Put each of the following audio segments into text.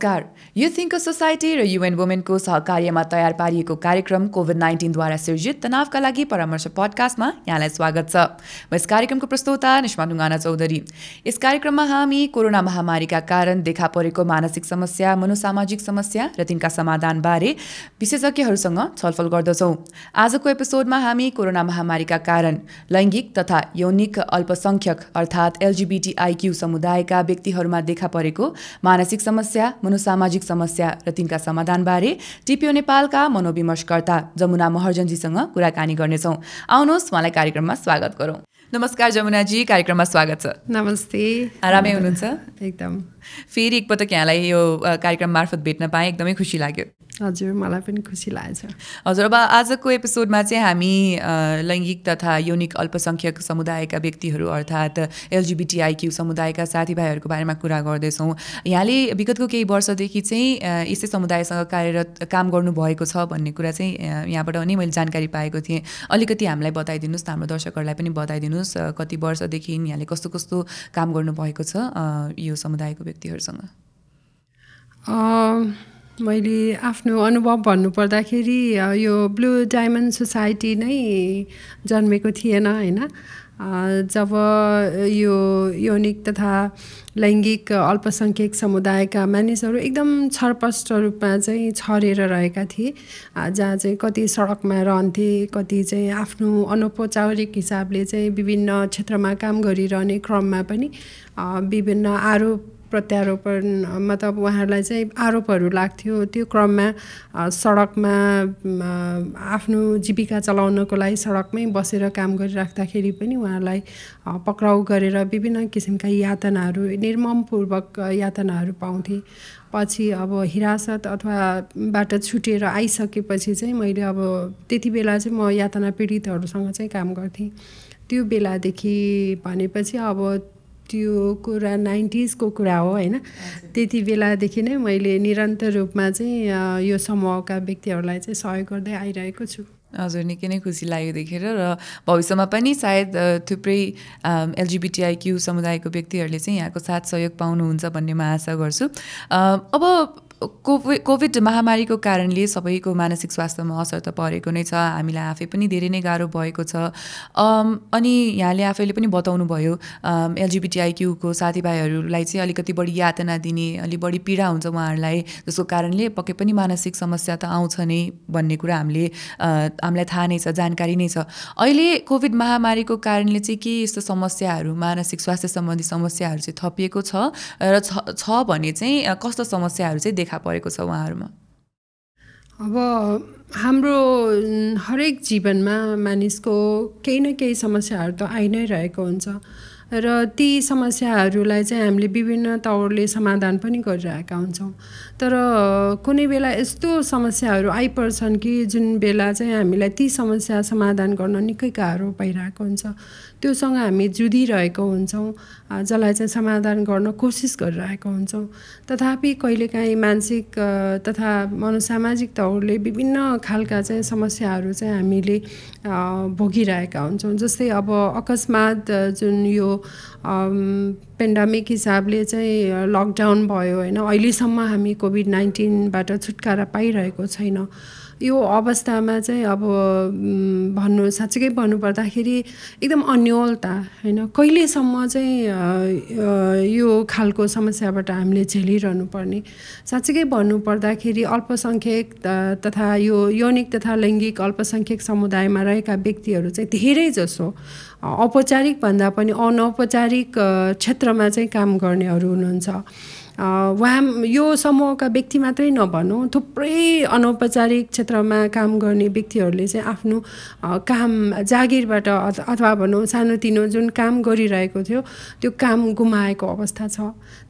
नमस्कार। Youth Think society र UN वुमेनको सहकार्यमा तयार पारिएको कार्यक्रम कोभिड नाइन्टिनद्वारा सिर्जित तनावका लागि परामर्श पडकास्टमा यहाँलाई स्वागत छ। म यस कार्यक्रमको प्रस्तोता निष्मा ढुङ्गाना चौधरी। यस कार्यक्रममा हामी कोरोना महामारीका कारण देखा परेको मानसिक समस्या मनोसामाजिक समस्या र तिनका समाधानबारे विशेषज्ञहरूसँग छलफल गर्दछौँ। आजको एपिसोडमा हामी कोरोना महामारीका कारण लैङ्गिक तथा यौनिक अल्पसङ्ख्यक अर्थात् एलजिबिटिआइक्यू समुदायका व्यक्तिहरूमा देखा परेको मानसिक समस्या मनोसामाजिक समस्या र तिनका समाधानबारे टिपिओ नेपालका मनोविमर्शकर्ता जमुना महर्जनजीसँग कुराकानी गर्नेछौँ। आउनुहोस् उहाँलाई कार्यक्रममा स्वागत गरौँ। नमस्कार जमुनाजी कार्यक्रममा स्वागत छ नमस्ते आरामै हुनुहुन्छ एकदम फेरि एकपटक यहाँलाई यो कार्यक्रम मार्फत भेट्न पाएँ एकदमै खुसी लाग्यो हजुर मलाई पनि खुसी लागेको छ हजुर अब आजको एपिसोडमा चाहिँ हामी लैङ्गिक तथा यौनिक अल्पसङ्ख्यक समुदायका व्यक्तिहरू अर्थात् एलजिबिटिआइक्यू समुदायका साथीभाइहरूको बारेमा कुरा गर्दैछौँ यहाँले विगतको केही वर्षदेखि चाहिँ यसै समुदायसँग कार्यरत काम गर्नुभएको छ भन्ने कुरा चाहिँ यहाँबाट नै मैले जानकारी पाएको थिएँ अलिकति हामीलाई बताइदिनुहोस् हाम्रो दर्शकहरूलाई पनि बताइदिनुहोस् कति वर्षदेखि यहाँले कस्तो कस्तो काम गर्नुभएको छ यो समुदायको व्यक्तिहरूसँग? मैले आफ्नो अनुभव भन्नुपर्दाखेरि यो ब्लु डायमन्ड सोसाइटी नै जन्मेको थिएन होइन? जब यो यौनिक तथा लैङ्गिक अल्पसङ्ख्यक समुदायका मानिसहरू एकदम छरपष्ट रूपमा चाहिँ छरेर रहेका थिए जहाँ चाहिँ कति सडकमा रहन्थे कति चाहिँ आफ्नो अनौपचारिक हिसाबले चाहिँ विभिन्न क्षेत्रमा काम गरिरहने क्रममा पनि विभिन्न आरोप प्रत्यारोपण मतलब उहाँहरूलाई चाहिँ आरोपहरू लाग्थ्यो। त्यो क्रममा सडकमा आफ्नो जीविका चलाउनको लागि सडकमै बसेर काम गरिराख्दाखेरि पनि उहाँलाई पक्राउ गरेर विभिन्न किसिमका यातनाहरू निर्ममपूर्वक यातनाहरू पाउँथे। पछि अब हिरासत अथवा बाट छुटेर आइसकेपछि चाहिँ मैले अब त्यति बेला चाहिँ म यातना पीडितहरूसँग चाहिँ काम गर्थेँ। त्यो बेलादेखि भनेपछि अब त्यो कुरा नाइन्टिजको कुरा हो होइन? त्यति बेलादेखि नै मैले निरन्तर रूपमा चाहिँ यो समूहका व्यक्तिहरूलाई चाहिँ सहयोग गर्दै आइरहेको छु। हजुर निकै नै खुसी लाग्यो देखेर र भविष्यमा पनि सायद थुप्रै एलजिबिटिआइक्यू समुदायको व्यक्तिहरूले चाहिँ यहाँको साथ सहयोग पाउनुहुन्छ भन्ने म आशा गर्छु। अब कोभि कोभिड महामारीको कारणले सबैको मानसिक स्वास्थ्यमा असर त परेको नै छ। हामीलाई आफै पनि धेरै नै गाह्रो भएको छ। अनि यहाँले आफैले पनि बताउनु भयो एलजिबिटिआइक्यूको साथीभाइहरूलाई चाहिँ अलिकति बढी यातना दिने अलिक बढी पीडा हुन्छ उहाँहरूलाई जसको कारणले पक्कै पनि मानसिक समस्या त आउँछ नै भन्ने कुरा हामीले हामीलाई थाहा नै छ जानकारी नै छ। अहिले कोभिड महामारीको कारणले चाहिँ के यस्तो समस्याहरू मानसिक स्वास्थ्य सम्बन्धी समस्याहरू चाहिँ थपिएको छ? र छ भने चाहिँ कस्तो समस्याहरू चाहिँ देखा परेको छ उहाँहरूमा अब हाम्रो हरेक जीवनमा मानिसको केही न केही समस्याहरू त आइ नै रहेको हुन्छ र ती समस्याहरूलाई चाहिँ हामीले विभिन्न तौरले समाधान पनि गरिरहेका हुन्छौँ तर कुनै बेला यस्तो समस्याहरू आइपर्छन् कि जुन बेला चाहिँ हामीलाई ती समस्या समाधान गर्न निकै गाह्रो भइरहेको हुन्छ। त्योसँग हामी जुधिरहेको हुन्छौँ जसलाई चाहिँ समाधान गर्न कोसिस गरिरहेको हुन्छौँ। तथापि कहिलेकाहीँ मानसिक तथा मनोसामाजिक तौरले विभिन्न खालका चाहिँ समस्याहरू चाहिँ हामीले भोगिरहेका हुन्छौँ। जस्तै अब अकस्मात जुन यो पेन्डामिक हिसाबले चाहिँ लकडाउन भयो होइन? अहिलेसम्म हामी कोभिड नाइन्टिनबाट छुटकारा पाइरहेको छैन। यो अवस्थामा चाहिँ अब भन्नु साँच्चीकै भन्नुपर्दाखेरि एकदम अन्यलता होइन? कहिलेसम्म चाहिँ यो खालको समस्याबाट हामीले झेलिरहनु पर्ने साँच्चीकै भन्नुपर्दाखेरि अल्पसङ्ख्यक तथा यो यौनिक तथा लैङ्गिक अल्पसङ्ख्यक समुदायमा रहेका व्यक्तिहरू चाहिँ धेरै जसो औपचारिक भन्दा पनि अनौपचारिक क्षेत्रमा चाहिँ काम गर्नेहरू हुनुहुन्छ। उहाँ यो समूहका व्यक्ति मात्रै नभनौँ थुप्रै अनौपचारिक क्षेत्रमा काम गर्ने व्यक्तिहरूले चाहिँ आफ्नो काम जागिरबाट अथवा भनौँ सानोतिनो जुन काम गरिरहेको थियो त्यो काम गुमाएको अवस्था छ।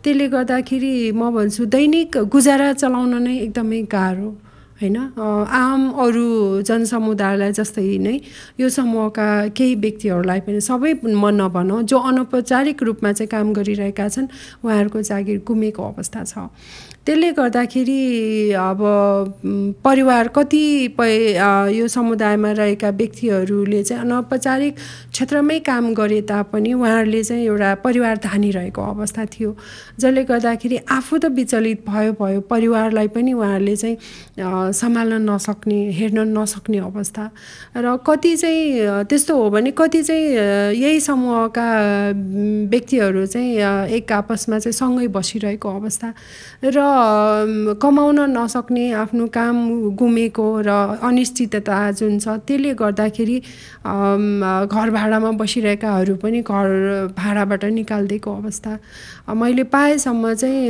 त्यसले गर्दाखेरि म भन्छु दैनिक गुजारा चलाउन नै एकदमै गाह्रो। होइन? आम अरू जनसमुदायलाई जस्तै नै यो समूहका केही व्यक्तिहरूलाई पनि सबै म नभनौँ जो अनौपचारिक रूपमा चाहिँ काम गरिरहेका छन् उहाँहरूको जागिर गुमेको अवस्था छ। त्यसले गर्दाखेरि अब परिवार कतिपय यो समुदायमा रहेका व्यक्तिहरूले चाहिँ अनौपचारिक क्षेत्रमै काम गरे तापनि उहाँहरूले चाहिँ एउटा परिवार धानिरहेको अवस्था थियो। जसले गर्दाखेरि आफू त विचलित भयो भयो परिवारलाई पनि उहाँहरूले चाहिँ सम्हाल्न नसक्ने हेर्न नसक्ने अवस्था। र कति चाहिँ त्यस्तो हो भने कति चाहिँ यही समूहका व्यक्तिहरू चाहिँ एक आपसमा चाहिँ सँगै बसिरहेको अवस्था। र कमाउन नसक्ने आफ्नो काम गुमेको र अनिश्चितता जुन छ त्यसले गर्दाखेरि घर भाडामा बसिरहेकाहरू पनि घर भाडाबाट निकालिदिएको अवस्था। मैले पाएसम्म चाहिँ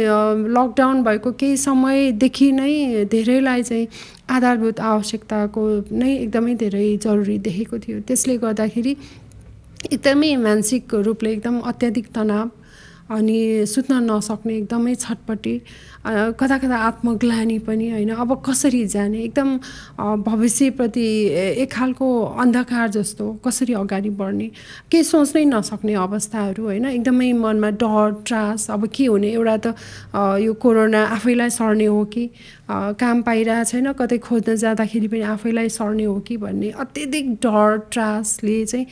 लकडाउन भएको केही समयदेखि नै धेरैलाई चाहिँ आधारभूत आवश्यकताको नै एकदमै धेरै जरुरी देखेको थियो। त्यसले गर्दाखेरि एकदमै मानसिक रूपले एकदम अत्याधिक तनाव अनि सुत्न नसक्ने एकदमै छटपट्टि कता कता आत्मग्लानी पनि होइन। अब कसरी जाने? एकदम भविष्यप्रति एक खालको अन्धकार जस्तो कसरी अगाडि बढ्ने? केही सोच्नै नसक्ने अवस्थाहरू होइन। एकदमै मनमा डर त्रास अब के हुने? एउटा त यो कोरोना आफैलाई सर्ने हो कि? काम पाइरहेको छैन कतै खोज्न जाँदाखेरि पनि आफैलाई सर्ने हो कि भन्ने अत्यधिक डर त्रासले चाहिँ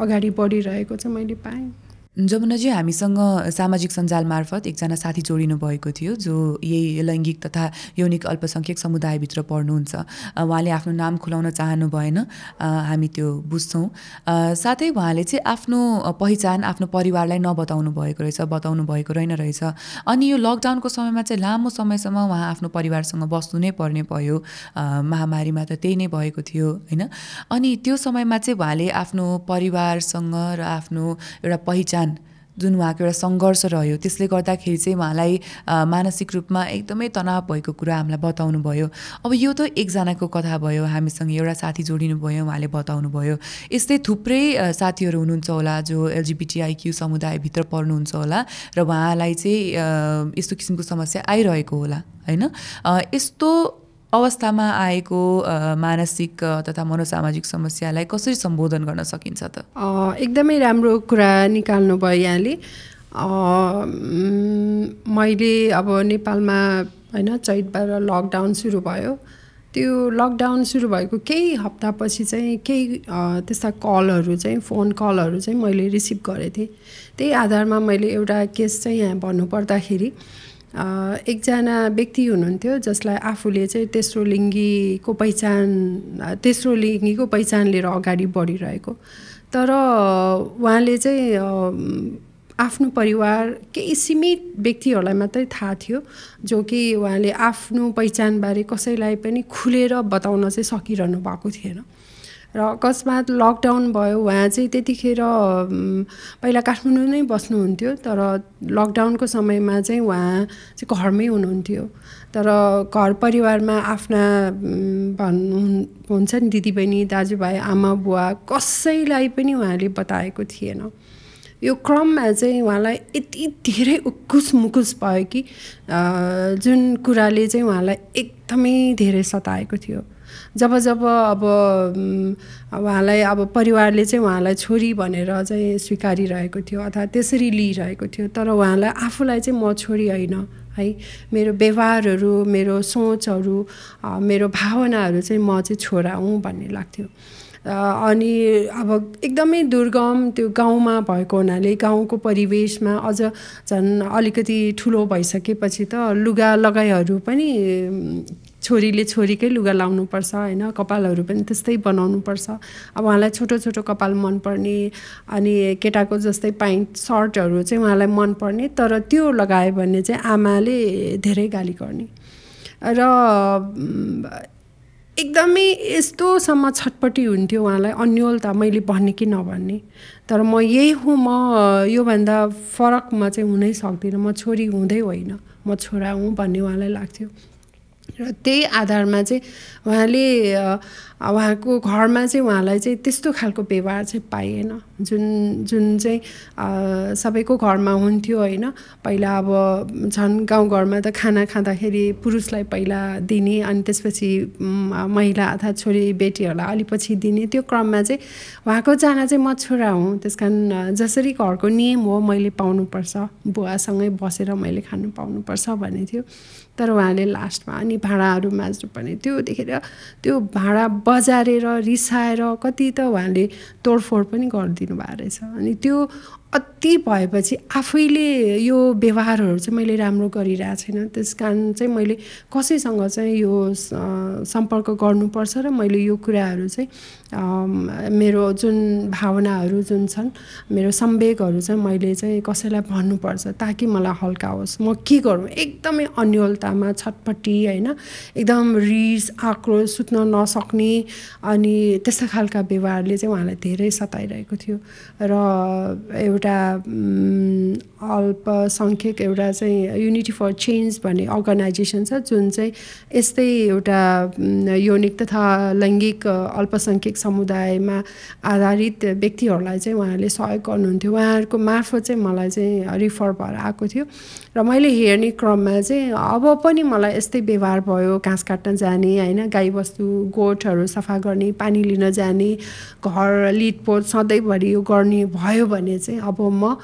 अगाडि बढिरहेको चाहिँ मैले पाएँ। जमुनाजी हामीसँग सामाजिक सञ्जाल मार्फत एकजना साथी जोडिनु भएको थियो जो यही लैङ्गिक तथा यौनिक अल्पसङ्ख्यक समुदायभित्र पर्नुहुन्छ उहाँले आफ्नो नाम खुलाउन चाहनु भएन हामी त्यो बुझ्छौँ। साथै उहाँले चाहिँ आफ्नो पहिचान आफ्नो परिवारलाई नबताउनु भएको रहेछ बताउनु भएको रहेन रहेछ। अनि यो लकडाउनको समयमा चाहिँ लामो समयसम्म उहाँ आफ्नो परिवारसँग बस्नु नै पर्ने भयो। महामारीमा त त्यही नै भएको थियो होइन? अनि त्यो समयमा चाहिँ उहाँले आफ्नो परिवारसँग र आफ्नो एउटा पहिचान जुन उहाँको एउटा सङ्घर्ष रह्यो त्यसले गर्दाखेरि चाहिँ उहाँलाई मानसिक रूपमा एकदमै तनाव भएको कुरा हामीलाई बताउनु भयो अब यो त एकजनाको कथा भयो हामीसँग एउटा साथी जोडिनु भयो उहाँले बताउनु भयो यस्तै थुप्रै साथीहरू हुनुहुन्छ होला जो एलजिबिटिआइक्यू समुदायभित्र पर्नुहुन्छ होला र उहाँलाई चाहिँ यस्तो किसिमको समस्या आइरहेको होला होइन? यस्तो अवस्थामा आएको मानसिक तथा मनोसामाजिक समस्यालाई कसरी सम्बोधन गर्न सकिन्छ त? एकदमै राम्रो कुरा निकाल्नु भयो यहाँले। मैले अब नेपालमा होइन चैतबाट लकडाउन सुरु भयो। त्यो लकडाउन सुरु भएको केही हप्तापछि चाहिँ केही त्यस्ता कलहरू चाहिँ फोन कलहरू चाहिँ मैले रिसिभ गरेको थिएँ। त्यही आधारमा मैले एउटा केस चाहिँ यहाँ भन्नुपर्दाखेरि एकजना व्यक्ति हुनुहुन्थ्यो जसलाई आफूले चाहिँ तेस्रो लिङ्गीको पहिचान तेस्रो लिङ्गीको पहिचान लिएर अगाडि बढिरहेको। तर उहाँले चाहिँ आफ्नो परिवार केही सीमित व्यक्तिहरूलाई मात्रै थाहा थियो जो कि उहाँले आफ्नो पहिचानबारे कसैलाई पनि खुलेर बताउन चाहिँ सकिरहनु भएको थिएन। र अकस्मात लकडाउन भयो उहाँ चाहिँ त्यतिखेर पहिला काठमाडौँ नै बस्नुहुन्थ्यो तर लकडाउनको समयमा चाहिँ उहाँ चाहिँ घरमै हुनुहुन्थ्यो। तर घर परिवारमा आफ्ना भन्नु हुन्छ नि दिदीबहिनी दाजुभाइ आमा बुवा कसैलाई पनि उहाँले बताएको थिएन। यो क्रममा चाहिँ उहाँलाई यति धेरै उकुस मुकुस भयो कि जुन कुराले चाहिँ उहाँलाई एकदमै धेरै सताएको थियो। जब जब अब उहाँलाई अब परिवारले चाहिँ उहाँलाई छोरी भनेर चाहिँ स्वीकारिरहेको थियो अथवा त्यसरी लिइरहेको थियो तर उहाँलाई आफूलाई चाहिँ म छोरी होइन। है मेरो व्यवहारहरू मेरो सोचहरू मेरो भावनाहरू चाहिँ म चाहिँ छोरा हुँ भन्ने लाग्थ्यो। अनि अब एकदमै दुर्गम त्यो गाउँमा भएको हुनाले गाउँको परिवेशमा अझ झन् अलिकति ठुलो भइसकेपछि त लुगा लगाइहरू पनि छोरीले छोरीकै लुगा लाउनुपर्छ होइन? कपालहरू पनि त्यस्तै बनाउनुपर्छ। अब उहाँलाई छोटो छोटो कपाल मनपर्ने अनि केटाको जस्तै प्यान्ट सर्टहरू चाहिँ उहाँलाई मनपर्ने तर त्यो लगायो भने चाहिँ आमाले धेरै गाली गर्ने। र एकदमै यस्तोसम्म छटपट्टि हुन्थ्यो उहाँलाई अन्यलता मैले भन्ने कि नभन्ने। तर म यही हुँ म योभन्दा फरक म चाहिँ हुनै सक्दिनँ। म छोरी हुँदै होइन। म छोरा हुँ भन्ने उहाँलाई लाग्थ्यो। र त्यही आधारमा चाहिँ उहाँले उहाँको घरमा चाहिँ उहाँलाई चाहिँ त्यस्तो खालको व्यवहार चाहिँ पाइएन जुन जुन चाहिँ सबैको घरमा हुन्थ्यो होइन। पहिला अब झन् गाउँघरमा त खाना खाँदाखेरि पुरुषलाई पहिला दिने अनि त्यसपछि महिला अर्थात् छोरी बेटीहरूलाई अलिपछि दिने। त्यो क्रममा चाहिँ उहाँको चाहना चाहिँ म छोरा हुँ। त्यस जसरी घरको नियम हो मैले पाउनुपर्छ। बुवासँगै बसेर मैले खानु पाउनुपर्छ भन्ने थियो। तर उहाँले लास्टमा अनि भाँडाहरू माझ्नु पर्ने त्यो देखेर त्यो भाँडा बजारेर रिसाएर कति त उहाँले तोडफोड पनि गरिदिनु भएको रहेछ। अनि त्यो अति भएपछि आफैले यो व्यवहारहरू चाहिँ मैले राम्रो गरिरहेको छैन। त्यस कारण चाहिँ मैले कसैसँग चाहिँ यो सम्पर्क गर्नुपर्छ र मैले यो कुराहरू चाहिँ मेरो जुन भावनाहरू जुन छन् मेरो सम्वेकहरू चाहिँ मैले चाहिँ कसैलाई भन्नुपर्छ ताकि मलाई हल्का होस् म के गरौँ? एकदमै अन्यलतामा छटपट्टि होइन एकदम रिस आक्रोश सुत्न नसक्ने अनि त्यस्ता खालका व्यवहारले चाहिँ उहाँलाई धेरै सताइरहेको थियो। र अल्पसङ्ख्यक एउटा चाहिँ युनिटी फर चेन्ज भन्ने अर्गनाइजेसन छ जुन चाहिँ यस्तै एउटा यौनिक तथा लैङ्गिक अल्पसङ्ख्यक समुदायमा आधारित व्यक्तिहरूलाई चाहिँ उहाँहरूले सहयोग गर्नुहुन्थ्यो। उहाँहरूको मार्फत चाहिँ मलाई चाहिँ रिफर भएर आएको थियो। र मैले हेर्ने क्रममा चाहिँ अब पनि मलाई यस्तै व्यवहार भयो घाँस काट्न जाने होइन गाईबस्तु गोठहरू सफा गर्ने पानी लिन जाने घर लिटपोत सधैँभरि यो गर्ने भयो भने चाहिँ अब म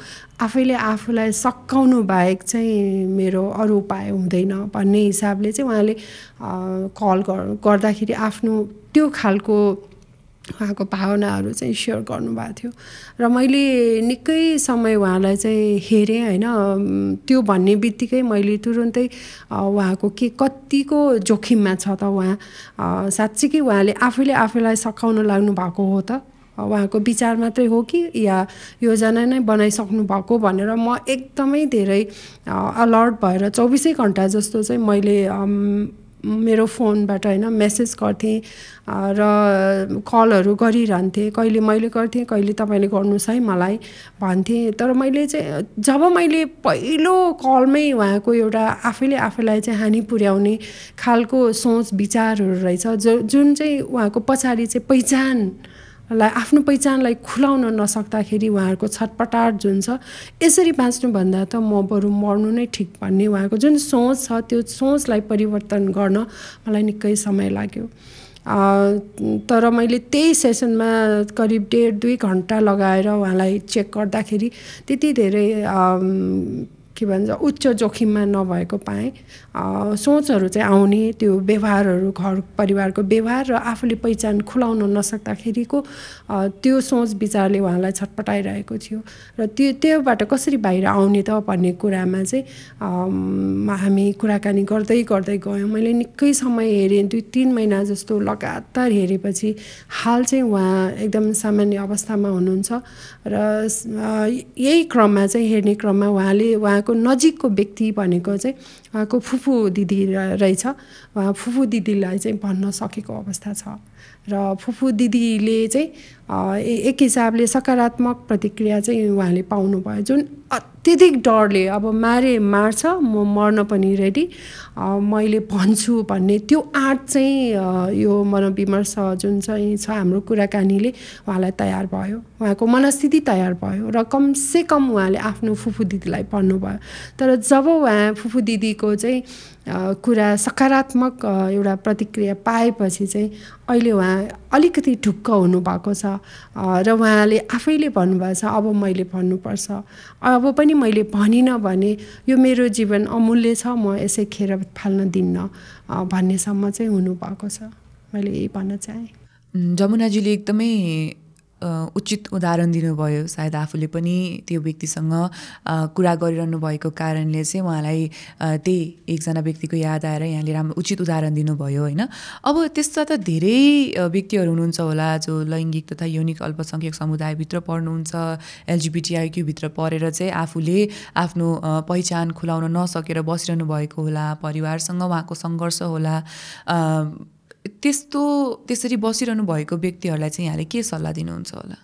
आफैले आफूलाई सकाउनु बाहेक चाहिँ मेरो अरू उपाय हुँदैन भन्ने हिसाबले चाहिँ उहाँले कल गर्दाखेरि आफ्नो त्यो खालको उहाँको भावनाहरू चाहिँ सेयर गर्नुभएको थियो। र मैले निकै समय उहाँलाई चाहिँ हेरेँ होइन त्यो भन्ने बित्तिकै मैले तुरुन्तै उहाँको के कतिको जोखिममा छ त उहाँ साँच्चीकै उहाँले आफैले आफैलाई सकाउन लाग्नु भएको हो त। उहाँको विचार मात्रै हो कि या योजना नै बनाइसक्नु भएको भनेर म एकदमै धेरै अलर्ट भएर चौबिसै घन्टा जस्तो चाहिँ मैले मेरो फोनबाट होइन मेसेज गर्थेँ र कलहरू गरिरहन्थेँ। कहिले मैले गर्थेँ कहिले तपाईँले गर्नुहोस् है मलाई भन्थेँ। तर मैले चाहिँ जब मैले पहिलो कलमै उहाँको एउटा आफैले आफैलाई चाहिँ हानि पुर्याउने खालको सोच विचारहरू रहेछ जो जुन चाहिँ उहाँको पछाडि चाहिँ पहिचान लाई आफ्नो पहिचानलाई खुलाउन नसक्दाखेरि उहाँहरूको छटपटाट जुन छ यसरी बाँच्नुभन्दा त म बरु मर्नु नै ठिक भन्ने उहाँको जुन सोच छ त्यो सोचलाई परिवर्तन गर्न मलाई निकै समय लाग्यो। तर मैले त्यही सेसनमा करिब डेढ दुई घन्टा लगाएर उहाँलाई चेक गर्दाखेरि त्यति धेरै के भन्छ उच्च जोखिममा नभएको पाएँ। सोचहरू चाहिँ आउने त्यो व्यवहारहरू घर परिवारको व्यवहार र आफूले पहिचान खुलाउन नसक्दाखेरिको त्यो सोच विचारले उहाँलाई छटपटाइरहेको थियो। र त्यो त्योबाट कसरी बाहिर आउने त भन्ने कुरामा चाहिँ हामी कुराकानी गर्दै गर्दै गयौँ। मैले निकै समय हेरेँ दुई तिन महिना जस्तो लगातार हेरेपछि हाल चाहिँ उहाँ एकदम सामान्य अवस्थामा हुनुहुन्छ। र यही क्रममा चाहिँ हेर्ने क्रममा उहाँले उहाँको नजिकको व्यक्ति भनेको चाहिँ उहाँको फुफू दिदी रहेछ। फुफू दिदीलाई चाहिँ भन्न सकेको अवस्था छ। र फुफू दिदीले चाहिँ एक हिसाबले सकारात्मक प्रतिक्रिया चाहिँ उहाँले पाउनुभयो। जुन अत्यधिक डरले अब मारे मार्छ म मर्न पनि रेडी मैले भन्छु भन्ने त्यो आँट चाहिँ यो मनोविमर्श जुन चाहिँ छ हाम्रो कुराकानीले उहाँलाई तयार भयो। उहाँको मनस्थिति तयार भयो र कमसे कम उहाँले आफ्नो फुफू दिदीलाई भन्नुभयो। तर जब उहाँ फुफू दिदीको चाहिँ कुरा सकारात्मक एउटा प्रतिक्रिया पाएपछि चाहिँ अहिले उहाँ अलिकति ढुक्क हुनुभएको छ। र उहाँले आफैले भन्नुभएको छ अब मैले भन्नुपर्छ। अब पनि मैले भनिनँ भने यो मेरो जीवन अमूल्य छ म यसै खेर फाल्न दिन्न। भन्नेसम्म चाहिँ हुनुभएको छ। मैले यही भन्न चाहेँ। जमुनाजीले एकदमै उचित उदाहरण दिनुभयो सायद आफूले पनि त्यो व्यक्तिसँग कुरा गरिरहनु भएको कारणले चाहिँ उहाँलाई त्यही एकजना व्यक्तिको याद आएर यहाँले राम्रो उचित उदाहरण दिनुभयो होइन। अब त्यस्ता त धेरै व्यक्तिहरू हुनुहुन्छ होला जो लैङ्गिक तथा यौनिक अल्पसङ्ख्यक समुदायभित्र पर्नुहुन्छ एलजिबिटिआइक्यूभित्र परेर चाहिँ आफूले आफ्नो पहिचान खुलाउन नसकेर बसिरहनु भएको होला परिवारसँग उहाँको सङ्घर्ष होला त्यस्तो त्यसरी बसिरहनु भएको व्यक्तिहरूलाई चाहिँ यहाँले के सल्लाह दिनुहुन्छ होला?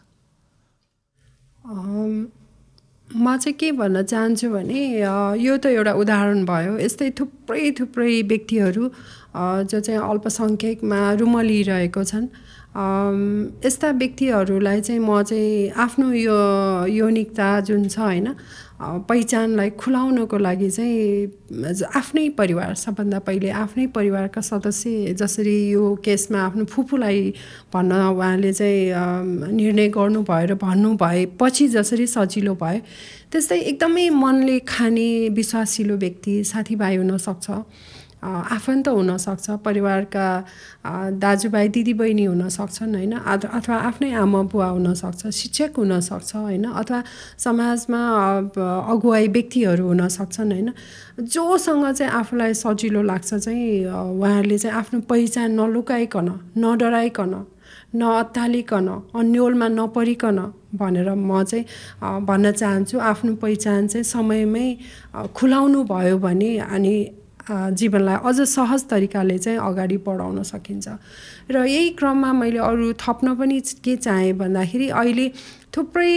म चाहिँ के भन्न चाहन्छु भने यो त एउटा उदाहरण भयो। यस्तै थुप्रै थुप्रै व्यक्तिहरू जो चाहिँ अल्पसङ्ख्यकमा रुमलिरहेको छन्। यस्ता व्यक्तिहरूलाई चाहिँ म चाहिँ आफ्नो यो यौनिकता जुन छ होइन पहिचानलाई खुलाउनको लागि चाहिँ आफ्नै परिवार सबभन्दा पहिले आफ्नै परिवारका सदस्य जसरी यो केसमा आफ्नो फुपूलाई भन्न उहाँले चाहिँ निर्णय गर्नुभयो र भन्नुभएपछि जसरी सजिलो भयो त्यस्तै एकदमै मनले खाने विश्वासिलो व्यक्ति साथीभाइ हुनसक्छ आफन्त हुनसक्छ परिवारका दाजुभाइ दिदीबहिनी हुन सक्छन् होइन अथवा आफ्नै आमा बुवा हुनसक्छ शिक्षक हुनसक्छ होइन? अथवा समाजमा अगुवाई व्यक्तिहरू हुन सक्छन् होइन? जोसँग चाहिँ आफूलाई सजिलो लाग्छ चाहिँ उहाँहरूले चाहिँ आफ्नो पहिचान नलुकाइकन नडराइकन नअत्तालिकन अन्यलमा नपरिकन भनेर म चाहिँ भन्न चाहन्छु। आफ्नो पहिचान चाहिँ समयमै खुलाउनु भयो भने अनि जीवनलाई अझ सहज तरिकाले चाहिँ अगाडि बढाउन सकिन्छ। र यही क्रममा मैले अरू थप्न पनि के चाहेँ भन्दाखेरि अहिले थुप्रै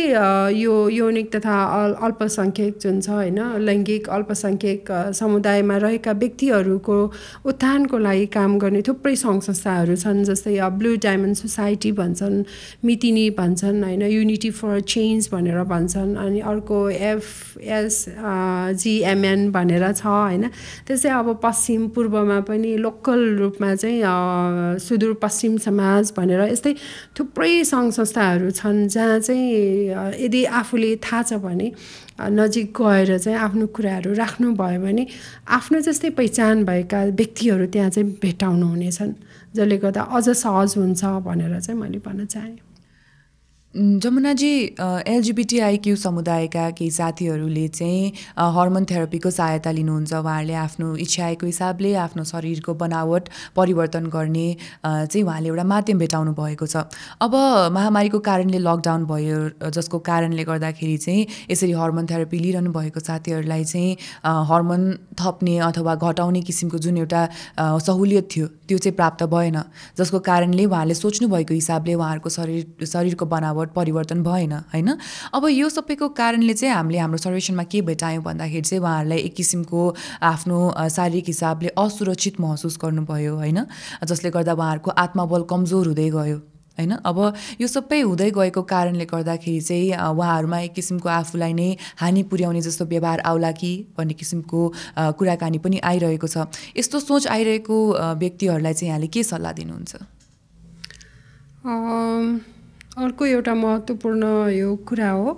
यो यौनिक तथा अल अल्पसङ्ख्यक जुन छ होइन लैङ्गिक अल्पसङ्ख्यक समुदायमा रहेका व्यक्तिहरूको उत्थानको लागि काम गर्ने थुप्रै सङ्घ संस्थाहरू छन् जस्तै ब्लु डायमन्ड सोसाइटी भन्छन् मितिनी भन्छन् होइन युनिटी फर चेन्ज भनेर भन्छन् अनि अर्को एफएस जिएमएन भनेर छ होइन। त्यस्तै अब पश्चिम पूर्वमा पनि लोकल रूपमा चाहिँ सुदूरपश्चिम समाज भनेर यस्तै थुप्रै सङ्घ संस्थाहरू छन् जहाँ चाहिँ यदि आफूले थाहा छ भने नजिक गएर चाहिँ आफ्नो कुराहरू राख्नुभयो भने आफ्नो जस्तै पहिचान भएका व्यक्तिहरू त्यहाँ चाहिँ भेटाउनु हुनेछन् जसले गर्दा अझ सहज हुन्छ भनेर चाहिँ मैले भन्न चाहेँ। जमुनाजी एलजिबिटिआइक्यू समुदायका केही साथीहरूले चाहिँ हर्मोन थेरापीको सहायता लिनुहुन्छ। उहाँहरूले आफ्नो इच्छाएको हिसाबले आफ्नो शरीरको बनावट परिवर्तन गर्ने चाहिँ उहाँले एउटा माध्यम भेटाउनु भएको छ। अब महामारीको कारणले लकडाउन भयो जसको कारणले गर्दाखेरि चाहिँ यसरी हर्मोन थेरापी लिइरहनु भएको साथीहरूलाई चाहिँ हर्मोन थप्ने अथवा घटाउने किसिमको जुन एउटा सहुलियत थियो त्यो चाहिँ प्राप्त भएन। जसको कारणले उहाँले सोच्नुभएको हिसाबले उहाँहरूको शरीर शरीरको बनावट परिवर्तन भएन होइन? अब यो सबैको कारणले चाहिँ हामीले हाम्रो सर्वेक्षणमा के भेटायौँ भन्दाखेरि चाहिँ उहाँहरूलाई एक किसिमको आफ्नो शारीरिक हिसाबले असुरक्षित महसुस गर्नुभयो होइन? जसले गर्दा उहाँहरूको आत्मबल कमजोर हुँदै गयो होइन? अब यो सबै हुँदै गएको कारणले गर्दाखेरि चाहिँ उहाँहरूमा एक किसिमको आफूलाई नै हानि पुर्याउने जस्तो व्यवहार आउला कि भन्ने किसिमको कुराकानी पनि आइरहेको छ। यस्तो सोच आइरहेको व्यक्तिहरूलाई चाहिँ यहाँले के सल्लाह दिनुहुन्छ? अर्को एउटा महत्त्वपूर्ण यो कुरा हो।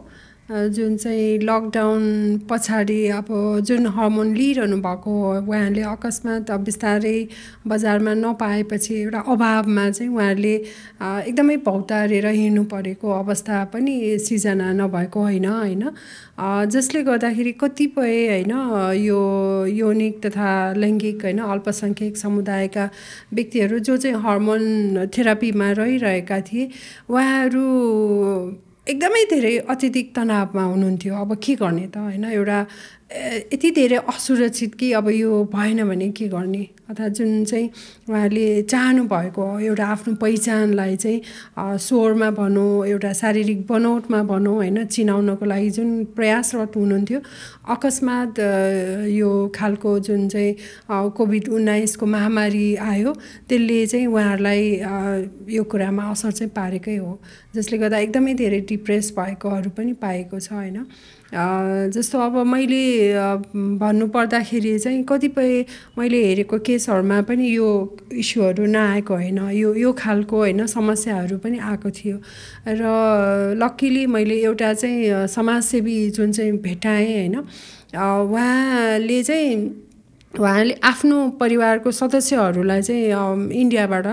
जुन चाहिँ लकडाउन पछाडि अब जुन हर्मोन लिइरहनु भएको उहाँहरूले अकस्मात बिस्तारै बजारमा नपाएपछि एउटा अभावमा चाहिँ उहाँहरूले एकदमै भौतारेर हिँड्नु परेको अवस्था पनि सिर्जना नभएको होइन होइन? जसले गर्दाखेरि कतिपय होइन यो यौनिक तथा लैङ्गिक होइन अल्पसङ्ख्यक समुदायका व्यक्तिहरू जो चाहिँ हर्मोन थेरापीमा रहिरहेका थिए उहाँहरू एकदमै धेरै अत्यधिक तनावमा हुनुहुन्थ्यो। अब के गर्ने त होइन? एउटा यति धेरै असुरक्षित कि अब यो भएन भने के गर्ने? अथवा जुन चाहिँ उहाँले चाहनु भएको एउटा आफ्नो पहिचानलाई चाहिँ स्वरमा भनौँ एउटा शारीरिक बनोटमा भनौँ होइन चिनाउनको लागि जुन प्रयासरत हुनुहुन्थ्यो अकस्मात यो खालको जुन चाहिँ कोभिड उन्नाइसको महामारी आयो त्यसले चाहिँ उहाँहरूलाई यो कुरामा असर चाहिँ पारेकै हो जसले गर्दा एकदमै धेरै डिप्रेस भएकोहरू पनि पाएको छ होइन। जस्तो अब मैले भन्नुपर्दाखेरि चाहिँ कतिपय मैले हेरेको केसहरूमा पनि यो इस्युहरू नआएको होइन यो यो खालको होइन समस्याहरू पनि आएको थियो। र लक्किली मैले एउटा चाहिँ समाजसेवी जुन चाहिँ भेटाएँ होइन उहाँले चाहिँ उहाँले आफ्नो परिवारको सदस्यहरूलाई चाहिँ इन्डियाबाट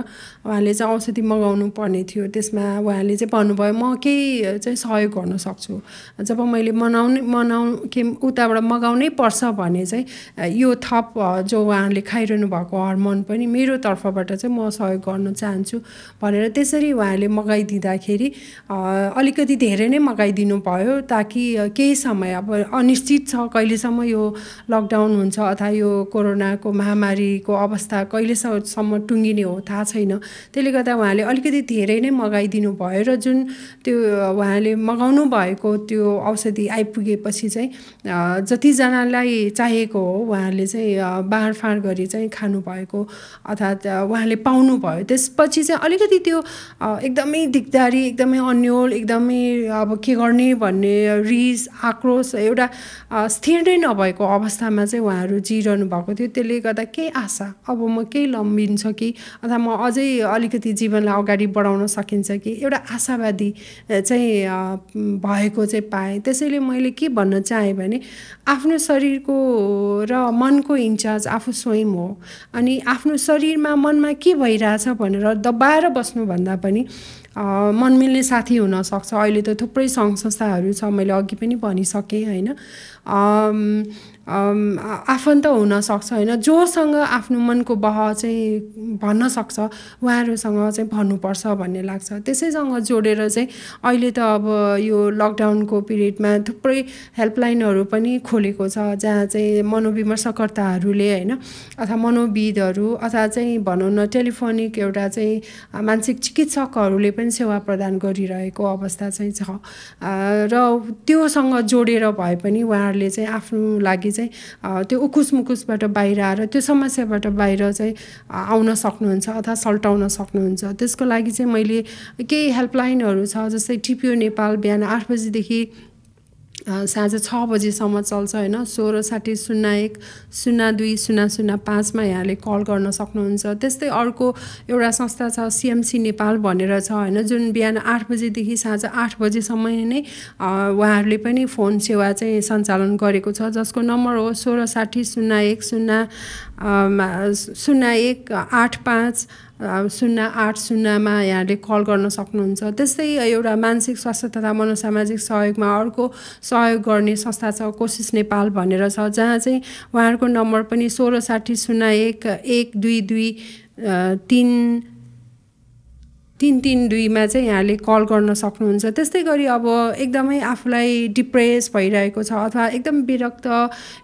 उहाँले चाहिँ औषधि मगाउनु पर्ने थियो। त्यसमा उहाँले चाहिँ भन्नुभयो म केही चाहिँ सहयोग गर्न सक्छु। जब मैले मनाउने मनाउ के उताबाट मगाउनै पर्छ भने चाहिँ यो थप जो उहाँले खाइरहनु भएको हर्मोन पनि मेरो तर्फबाट चाहिँ म सहयोग गर्न चाहन्छु। भनेर त्यसरी उहाँले मगाइदिँदाखेरि अलिकति धेरै नै मगाइदिनु भयो ताकि केही समय अब अनिश्चित छ कहिलेसम्म यो लकडाउन हुन्छ अथवा यो कोरोनाको महामारीको अवस्था कहिलेसम्म टुङ्गिने हो थाहा छैन। त्यसले गर्दा उहाँले अलिकति धेरै नै मगाइदिनु भयो र जुन त्यो उहाँले मगाउनु भएको त्यो औषधि आइपुगेपछि चाहिँ जतिजनालाई चाहिएको हो उहाँले चाहिँ बाँडफाँड गरी चाहिँ खानुभएको अर्थात् उहाँले पाउनुभयो। त्यसपछि चाहिँ अलिकति त्यो एकदमै दिगदारी एकदमै अन्यल एकदमै अब के गर्ने भन्ने रिस आक्रोश एउटा स्थिर नै नभएको अवस्थामा चाहिँ उहाँहरू जिरहनु भएको थियो त्यसले गर्दा केही आशा अब म केही लम्बिन्छ कि? अथवा म अझै अलिकति जीवनलाई अगाडि बढाउन सकिन्छ कि? एउटा आशावादी चाहिँ भएको चाहिँ पाएँ। त्यसैले मैले के भन्न चाहेँ भने आफ्नो शरीरको र मनको इन्चार्ज आफू स्वयं हो। अनि आफ्नो शरीरमा मनमा के भइरहेछ भनेर दबाएर बस्नुभन्दा पनि मन मिल्ने साथी हुनसक्छ अहिले त थुप्रै सङ्घ संस्थाहरू छ मैले अघि पनि भनिसकेँ होइन। आफन्त हुनसक्छ होइन? जोसँग आफ्नो मनको बह चाहिँ भन्न सक्छ उहाँहरूसँग चाहिँ भन्नुपर्छ भन्ने लाग्छ। त्यसैसँग जोडेर चाहिँ अहिले त अब यो लकडाउनको पिरियडमा थुप्रै हेल्पलाइनहरू पनि खोलेको छ जहाँ चाहिँ मनोविमर्शकर्ताहरूले होइन? अथवा मनोविदहरू अथवा चाहिँ भनौँ न टेलिफोनिक एउटा चाहिँ मानसिक चिकित्सकहरूले पनि सेवा प्रदान गरिरहेको अवस्था चाहिँ छ। र त्योसँग जोडेर भए पनि उहाँहरूले चाहिँ आफ्नो लागि चाहिँ त्यो उकुस मुकुसबाट बाहिर आएर त्यो समस्याबाट बाहिर चाहिँ आउन सक्नुहुन्छ अथवा सल्टाउन सक्नुहुन्छ। त्यसको लागि चाहिँ मैले केही हेल्पलाइनहरू छ जस्तै टिपिओ नेपाल बिहान आठ बजीदेखि साँझ छ बजीसम्म चल्छ होइन? सोह्र साठी शून्य एक शून्य दुई शून्य शून्य पाँचमा यहाँले कल गर्न सक्नुहुन्छ। त्यस्तै अर्को एउटा संस्था छ सिएमसी नेपाल भनेर छ होइन? जुन बिहान आठ बजीदेखि साँझ आठ बजीसम्म नै उहाँहरूले पनि फोन सेवा चाहिँ सञ्चालन गरेको छ जसको नम्बर हो सोह्र साठी शून्य एक शून्य शून्य एक आठ पाँच शून्य आठ शून्यमा यहाँले कल गर्न सक्नुहुन्छ। त्यस्तै एउटा मानसिक स्वास्थ्य तथा मनोसामाजिक सहयोगमा अर्को सहयोग गर्ने संस्था छ कोसिस नेपाल भनेर छ जहाँ चाहिँ उहाँहरूको नम्बर पनि सोह्र साठी शून्य एक एक दुई दुई तिन तिन तिन दुईमा चाहिँ यहाँले कल गर्न सक्नुहुन्छ। त्यस्तै गरी अब एकदमै आफूलाई डिप्रेस भइरहेको छ अथवा एकदम विरक्त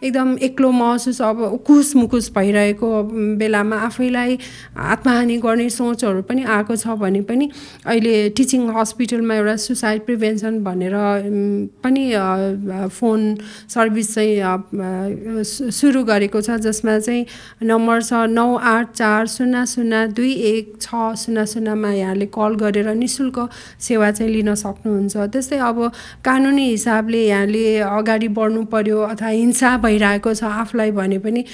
एकदम एक्लो महसुस अब उकुस मुकुस भइरहेको बेलामा आफैलाई आत्महानि गर्ने सोचहरू पनि आएको छ भने पनि अहिले टिचिङ हस्पिटलमा एउटा सुसाइड प्रिभेन्सन भनेर पनि फोन सर्भिस चाहिँ सुरु गरेको छ जसमा चाहिँ नम्बर छ नौ आठ चार शून्य शून्य दुई एक छ शून्य शून्यमा यहाँले कल गरेर नि शुल्क सेवा चाहिँ लिन सक्नुहुन्छ। त्यस्तै अब कानुनी हिसाबले यहाँले अगाडि बढ्नु पर्यो अथवा हिंसा भइरहेको छ आफूलाई भने पनि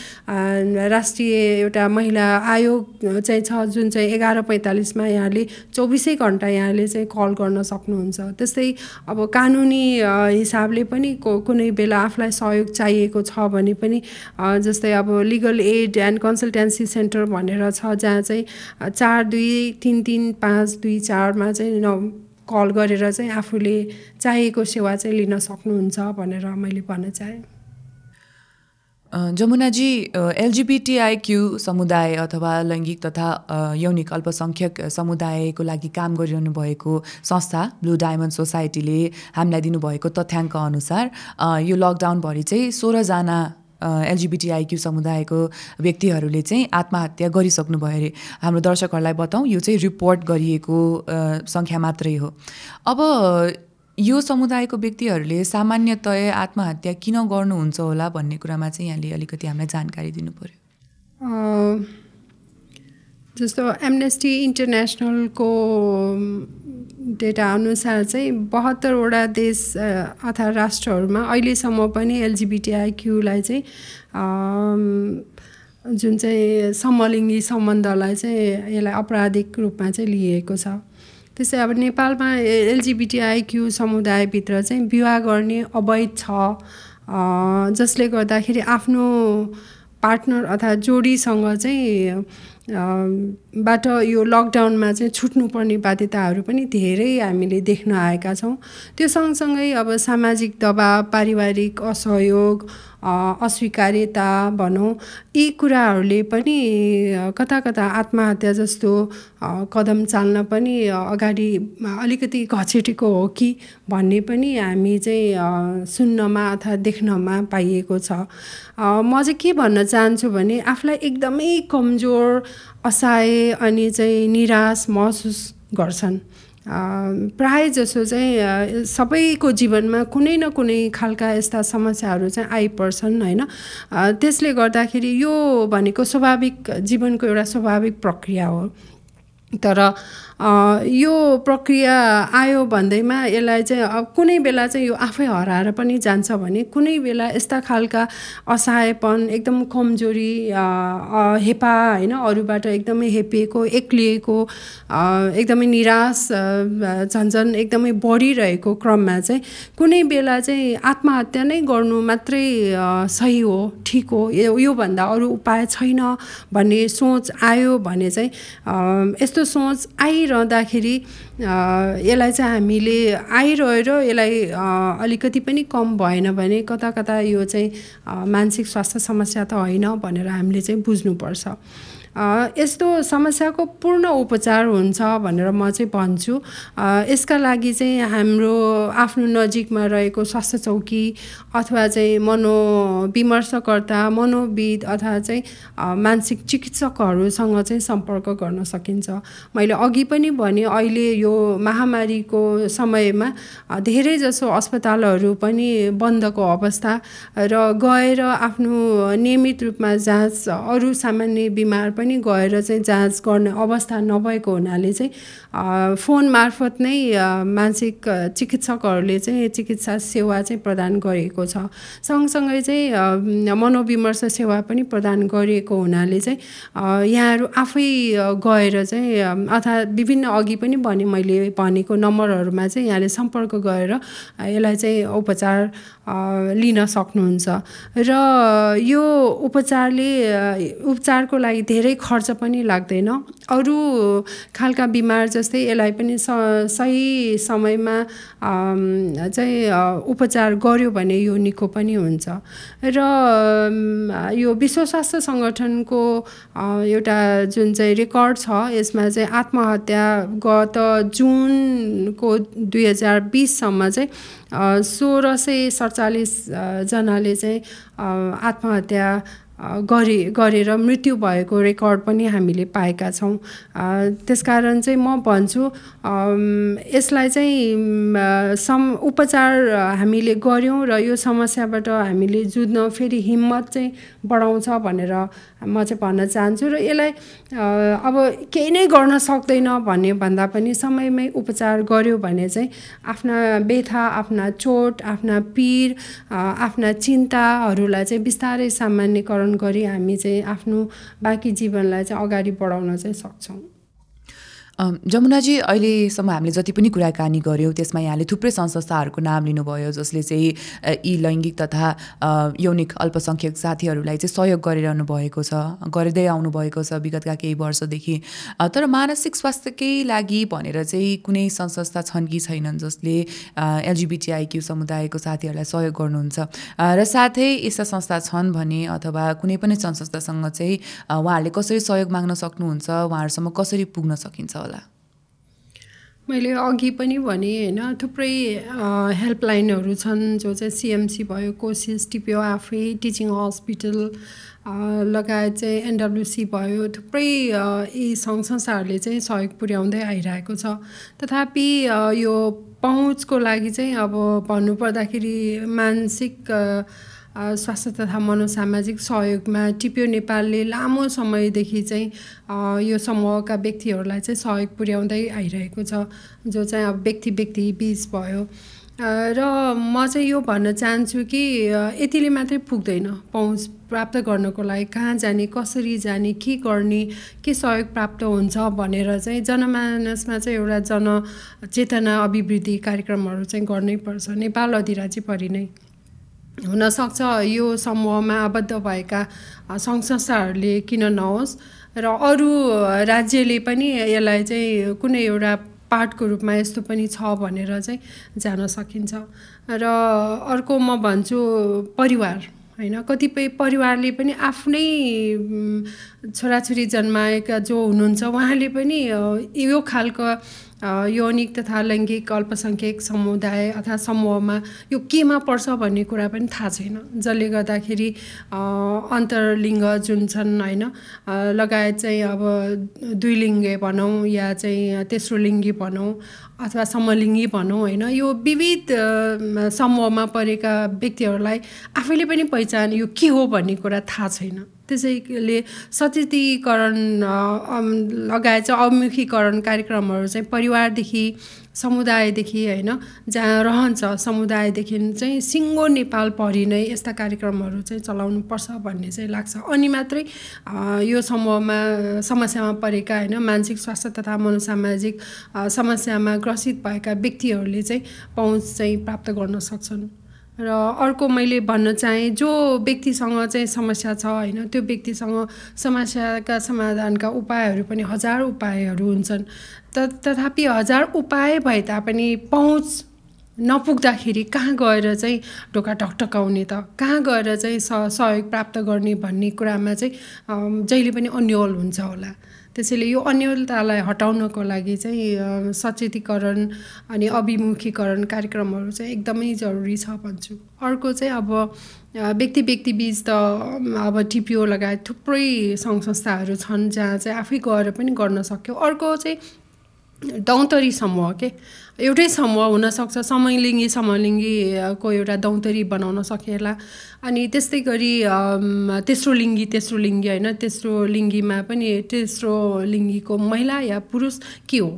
राष्ट्रिय एउटा महिला आयोग चाहिँ छ जुन चाहिँ एघार पैँतालिसमा यहाँले चौबिसै घन्टा यहाँले चाहिँ कल गर्न सक्नुहुन्छ। त्यस्तै अब कानुनी हिसाबले पनि कुनै बेला आफूलाई सहयोग चाहिएको छ भने पनि जस्तै अब legal aid and consultancy centre भनेर छ जहाँ चाहिँ चार दुई तिन तिन पाँच पाँच दुई चारमा चाहिँ न कल गरेर चाहिँ आफूले चाहिएको सेवा चाहिँ लिन सक्नुहुन्छ भनेर मैले भन्न चाहेँ। जमुनाजी एलजिबिटिआइक्यू समुदाय अथवा लैङ्गिक तथा यौनिक अल्पसङ्ख्यक समुदायको लागि काम गरिरहनु भएको संस्था ब्लु डायमन्ड सोसाइटीले हामीलाई दिनुभएको तथ्याङ्क अनुसार यो लकडाउनभरि चाहिँ सोह्रजना एलजिबिटिआइक्यू समुदायको व्यक्तिहरूले चाहिँ आत्महत्या गरिसक्नु भयो अरे। हाम्रो दर्शकहरूलाई बताउँ यो चाहिँ रिपोर्ट गरिएको सङ्ख्या मात्रै हो। अब यो समुदायको व्यक्तिहरूले सामान्यतया आत्महत्या किन गर्नुहुन्छ होला भन्ने कुरामा चाहिँ यहाँले अलिकति हामीलाई जानकारी दिनु पऱ्यो जस्तो एमनेस्टी इन्टरनेसनलको डेटा अनुसार चाहिँ बहत्तरवटा देश अथवा राष्ट्रहरूमा अहिलेसम्म पनि एलजिबिटिआइक्यूलाई चाहिँ जुन चाहिँ समलिङ्गी सम्बन्धलाई चाहिँ यसलाई अपराधिक रूपमा चाहिँ लिएको छ। त्यस्तै अब नेपालमा एलजिबिटिआइक्यू समुदायभित्र चाहिँ विवाह गर्ने अवैध छ। जसले गर्दाखेरि आफ्नो पार्टनर अथवा जोडीसँग चाहिँ बाट यो लकडाउनमा चाहिँ छुट्नुपर्ने बाध्यताहरू पनि धेरै हामीले देख्न आएका छौँ। त्यो सँगसँगै अब सामाजिक दबाब पारिवारिक असहयोग अस्वीकार्यता भनौँ यी कुराहरूले पनि कता कता आत्महत्या जस्तो कदम चाल्न पनि अगाडि अलिकति घचेटेको हो कि भन्ने पनि हामी चाहिँ सुन्नमा अथवा देख्नमा पाइएको छ। म चाहिँ के भन्न चाहन्छु भने आफूलाई एकदमै कमजोर असहाय अनि चाहिँ निराश महसुस गर्छन्। प्राय जसो चाहिँ सबैको जीवनमा कुनै न कुनै खालका यस्ता समस्याहरू चाहिँ आइपर्छन् होइन? त्यसले गर्दाखेरि यो भनेको स्वाभाविक जीवनको एउटा स्वाभाविक प्रक्रिया हो। तर यो प्रक्रिया आयो भन्दैमा यसलाई चाहिँ अब कुनै बेला चाहिँ यो आफै हराएर पनि जान्छ भने कुनै बेला यस्ता खालका असहायपन एकदम कमजोरी हेपा होइन अरूबाट एकदमै हेपिएको एक्लिएको एकदमै निराश झन्झन एकदमै बढिरहेको क्रममा चाहिँ कुनै बेला चाहिँ आत्महत्या नै गर्नु मात्रै सही हो ठिक हो योभन्दा अरू उपाय छैन भन्ने सोच आयो भने चाहिँ सोच आइ आइरहँदाखेरि यसलाई चाहिँ हामीले आइरहेर यसलाई अलिकति पनि कम भएन भने कता कता यो चाहिँ मानसिक स्वास्थ्य समस्या त होइन भनेर हामीले चाहिँ बुझ्नुपर्छ। यस्तो समस्याको पूर्ण उपचार हुन्छ भनेर म चाहिँ भन्छु। यसका लागि चाहिँ हाम्रो आफ्नो नजिकमा रहेको स्वास्थ्य चौकी अथवा चाहिँ मनोविमर्शकर्ता मनोविद अथवा चाहिँ मानसिक चिकित्सकहरूसँग चाहिँ सम्पर्क गर्न सकिन्छ। मैले अघि पनि भने अहिले यो महामारीको समयमा धेरैजसो अस्पतालहरू पनि बन्दको अवस्था र गएर आफ्नो नियमित रूपमा जाँच अरू सामान्य बिमार पनि पनि गएर चाहिँ जाँच गर्ने अवस्था नभएको हुनाले चाहिँ फोन मार्फत नै मानसिक चिकित्सकहरूले चाहिँ चिकित्सा सेवा चाहिँ प्रदान गरेको छ। सँगसँगै चाहिँ मनोविमर्श सेवा पनि प्रदान गरिएको हुनाले चाहिँ यहाँहरू आफै गएर चाहिँ अथवा विभिन्न अघि पनि भने मैले भनेको नम्बरहरूमा चाहिँ यहाँले सम्पर्क गरेर यसलाई चाहिँ उपचार लिन सक्नुहुन्छ। र यो उपचारले उपचारको लागि धेरै खर्च पनि लाग्दैन। अरू खालका बिमार जस्तै यसलाई पनि स सही समयमा चाहिँ उपचार गर्यो भने यो निको पनि हुन्छ। र यो विश्व स्वास्थ्य सङ्गठनको एउटा जुन चाहिँ रेकर्ड छ यसमा चाहिँ आत्महत्या गत जुनको दुई हजार बिससम्म चाहिँ सोह्र सय सडचालिसजनाले चाहिँ आत्महत्या गरे गरेर मृत्यु भएको रेकर्ड पनि हामीले पाएका छौँ। त्यसकारण चाहिँ म भन्छु यसलाई चाहिँ सम उपचार हामीले गऱ्यौँ र यो समस्याबाट हामीले जुझ्न फेरि हिम्मत चाहिँ बढाउँछ भनेर म चाहिँ भन्न चाहन्छु र यसलाई अब केही नै गर्न सक्दैन भन्ने भन्दा पनि समयमै उपचार गऱ्यो भने चाहिँ आफ्ना व्यथा आफ्ना चोट आफ्ना पीर आफ्ना चिन्ताहरूलाई चाहिँ बिस्तारै सामान्यकरण गरी हामी चाहिँ आफ्नो बाँकी जीवनलाई चाहिँ अगाडि बढाउन चाहिँ सक्छौँ। जमुनाजी अहिलेसम्म हामीले जति पनि कुराकानी गऱ्यौँ त्यसमा यहाँले थुप्रै संस्थाहरूको नाम लिनुभयो जसले चाहिँ यी लैङ्गिक तथा यौनिक अल्पसङ्ख्यक साथीहरूलाई चाहिँ सहयोग गरिरहनु भएको छ गर्दै आउनुभएको छ विगतका केही वर्षदेखि। तर मानसिक स्वास्थ्यकै लागि भनेर चाहिँ कुनै संस्था छन् कि छैनन् जसले एलजिबिटिआइक्यू समुदायको साथीहरूलाई सहयोग गर्नुहुन्छ। र साथै यस्ता संस्था छन् भने अथवा कुनै पनि संस्थासँग चाहिँ उहाँहरूले कसरी सहयोग माग्न सक्नुहुन्छ उहाँहरूसम्म कसरी पुग्न सकिन्छ मैले अघि पनि भने होइन थुप्रै हेल्पलाइनहरू छन् जो चाहिँ सिएमसी भयो कोसिस टिपिओ आफै टिचिङ हस्पिटल लगायत चाहिँ एनडब्लुसी भयो थुप्रै यी सङ्घ संस्थाहरूले चाहिँ सहयोग पुर्याउँदै आइरहेको छ। तथापि यो पहुँचको लागि चाहिँ अब भन्नुपर्दाखेरि मानसिक स्वास्थ्य तथा मनोसामाजिक सहयोगमा टिप्यो नेपालले लामो समयदेखि चाहिँ यो समूहका व्यक्तिहरूलाई चाहिँ सहयोग पुर्याउँदै आइरहेको छ जो चाहिँ अब व्यक्ति व्यक्ति बिच भयो। र म चाहिँ यो भन्न चाहन्छु कि यतिले मात्रै पुग्दैन पहुँच प्राप्त गर्नको लागि कहाँ जाने कसरी जाने के गर्ने के सहयोग प्राप्त हुन्छ भनेर चाहिँ जनमानसमा चाहिँ एउटा जनचेतना अभिवृद्धि कार्यक्रमहरू चाहिँ गर्नै पर्छ। नेपाल अधिराज्यभरि नै। हुनसक्छ यो समूहमा आबद्ध भएका सङ्घ संस्थाहरूले किन नहोस्? र अरू राज्यले पनि यसलाई चाहिँ कुनै एउटा पार्टको रूपमा यस्तो पनि छ भनेर चाहिँ जान सकिन्छ। र अर्को म भन्छु परिवार होइन? कतिपय परिवारले पनि आफ्नै छोराछोरी जन्माएका जो हुनुहुन्छ उहाँले पनि यो खालको यौनिक तथा लैङ्गिक अल्पसङ्ख्यक समुदाय अथवा समूहमा यो केमा पर्छ भन्ने कुरा पनि थाहा छैन। जसले गर्दाखेरि अन्तर्लिङ्ग जुन छन् होइन लगायत चाहिँ अब दुई लिङ्गे भनौँ या चाहिँ तेस्रो लिङ्गी भनौँ अथवा समलिङ्गी भनौँ होइन यो विविध समूहमा परेका व्यक्तिहरूलाई आफैले पनि पहिचान यो के हो भन्ने कुरा थाहा छैन। त्यसैले सचेतीकरण लगायत चाहिँ अमुखीकरण कार्यक्रमहरू चाहिँ परिवारदेखि समुदायदेखि होइन जहाँ रहन्छ समुदायदेखि चाहिँ सिङ्गो नेपाल परि नै यस्ता कार्यक्रमहरू चाहिँ चलाउनु पर्छ भन्ने चाहिँ लाग्छ। अनि मात्रै यो समूहमा समस्यामा परेका होइन मानसिक स्वास्थ्य तथा मनोसामाजिक समस्यामा ग्रसित भएका व्यक्तिहरूले चाहिँ पहुँच चाहिँ प्राप्त गर्न सक्छन्। र अर्को मैले भन्न चाहेँ जो व्यक्तिसँग चाहिँ समस्या छ होइन त्यो व्यक्तिसँग समस्याका समाधानका उपायहरू पनि हजार उपायहरू हुन्छन्। त तथापि हजार उपाय भए तापनि पहुँच नपुग्दाखेरि कहाँ गएर चाहिँ ढोका ढकढकाउने त? कहाँ गएर चाहिँ सहयोग प्राप्त गर्ने भन्ने कुरामा चाहिँ जहिले पनि अन्यल हुन्छ होला। त्यसैले यो अन्यलतालाई हटाउनको लागि चाहिँ सचेतीकरण अनि अभिमुखीकरण कार्यक्रमहरू चाहिँ एकदमै जरुरी छ भन्छु। अर्को चाहिँ अब व्यक्ति व्यक्ति बिच त अब टिपिओ लगायत थुप्रै सङ्घ संस्थाहरू छन् जहाँ चाहिँ आफै गएर पनि गर्न सक्यो। अर्को चाहिँ दौतरी समूह के? एउटै समूह हुनसक्छ समलिङ्गी समलिङ्गीको एउटा दौतरी बनाउन सकिएला अनि त्यस्तै गरी तेस्रो लिङ्गी तेस्रो लिङ्गी होइन तेस्रो लिङ्गीमा पनि तेस्रो लिङ्गीको महिला या पुरुष के हो?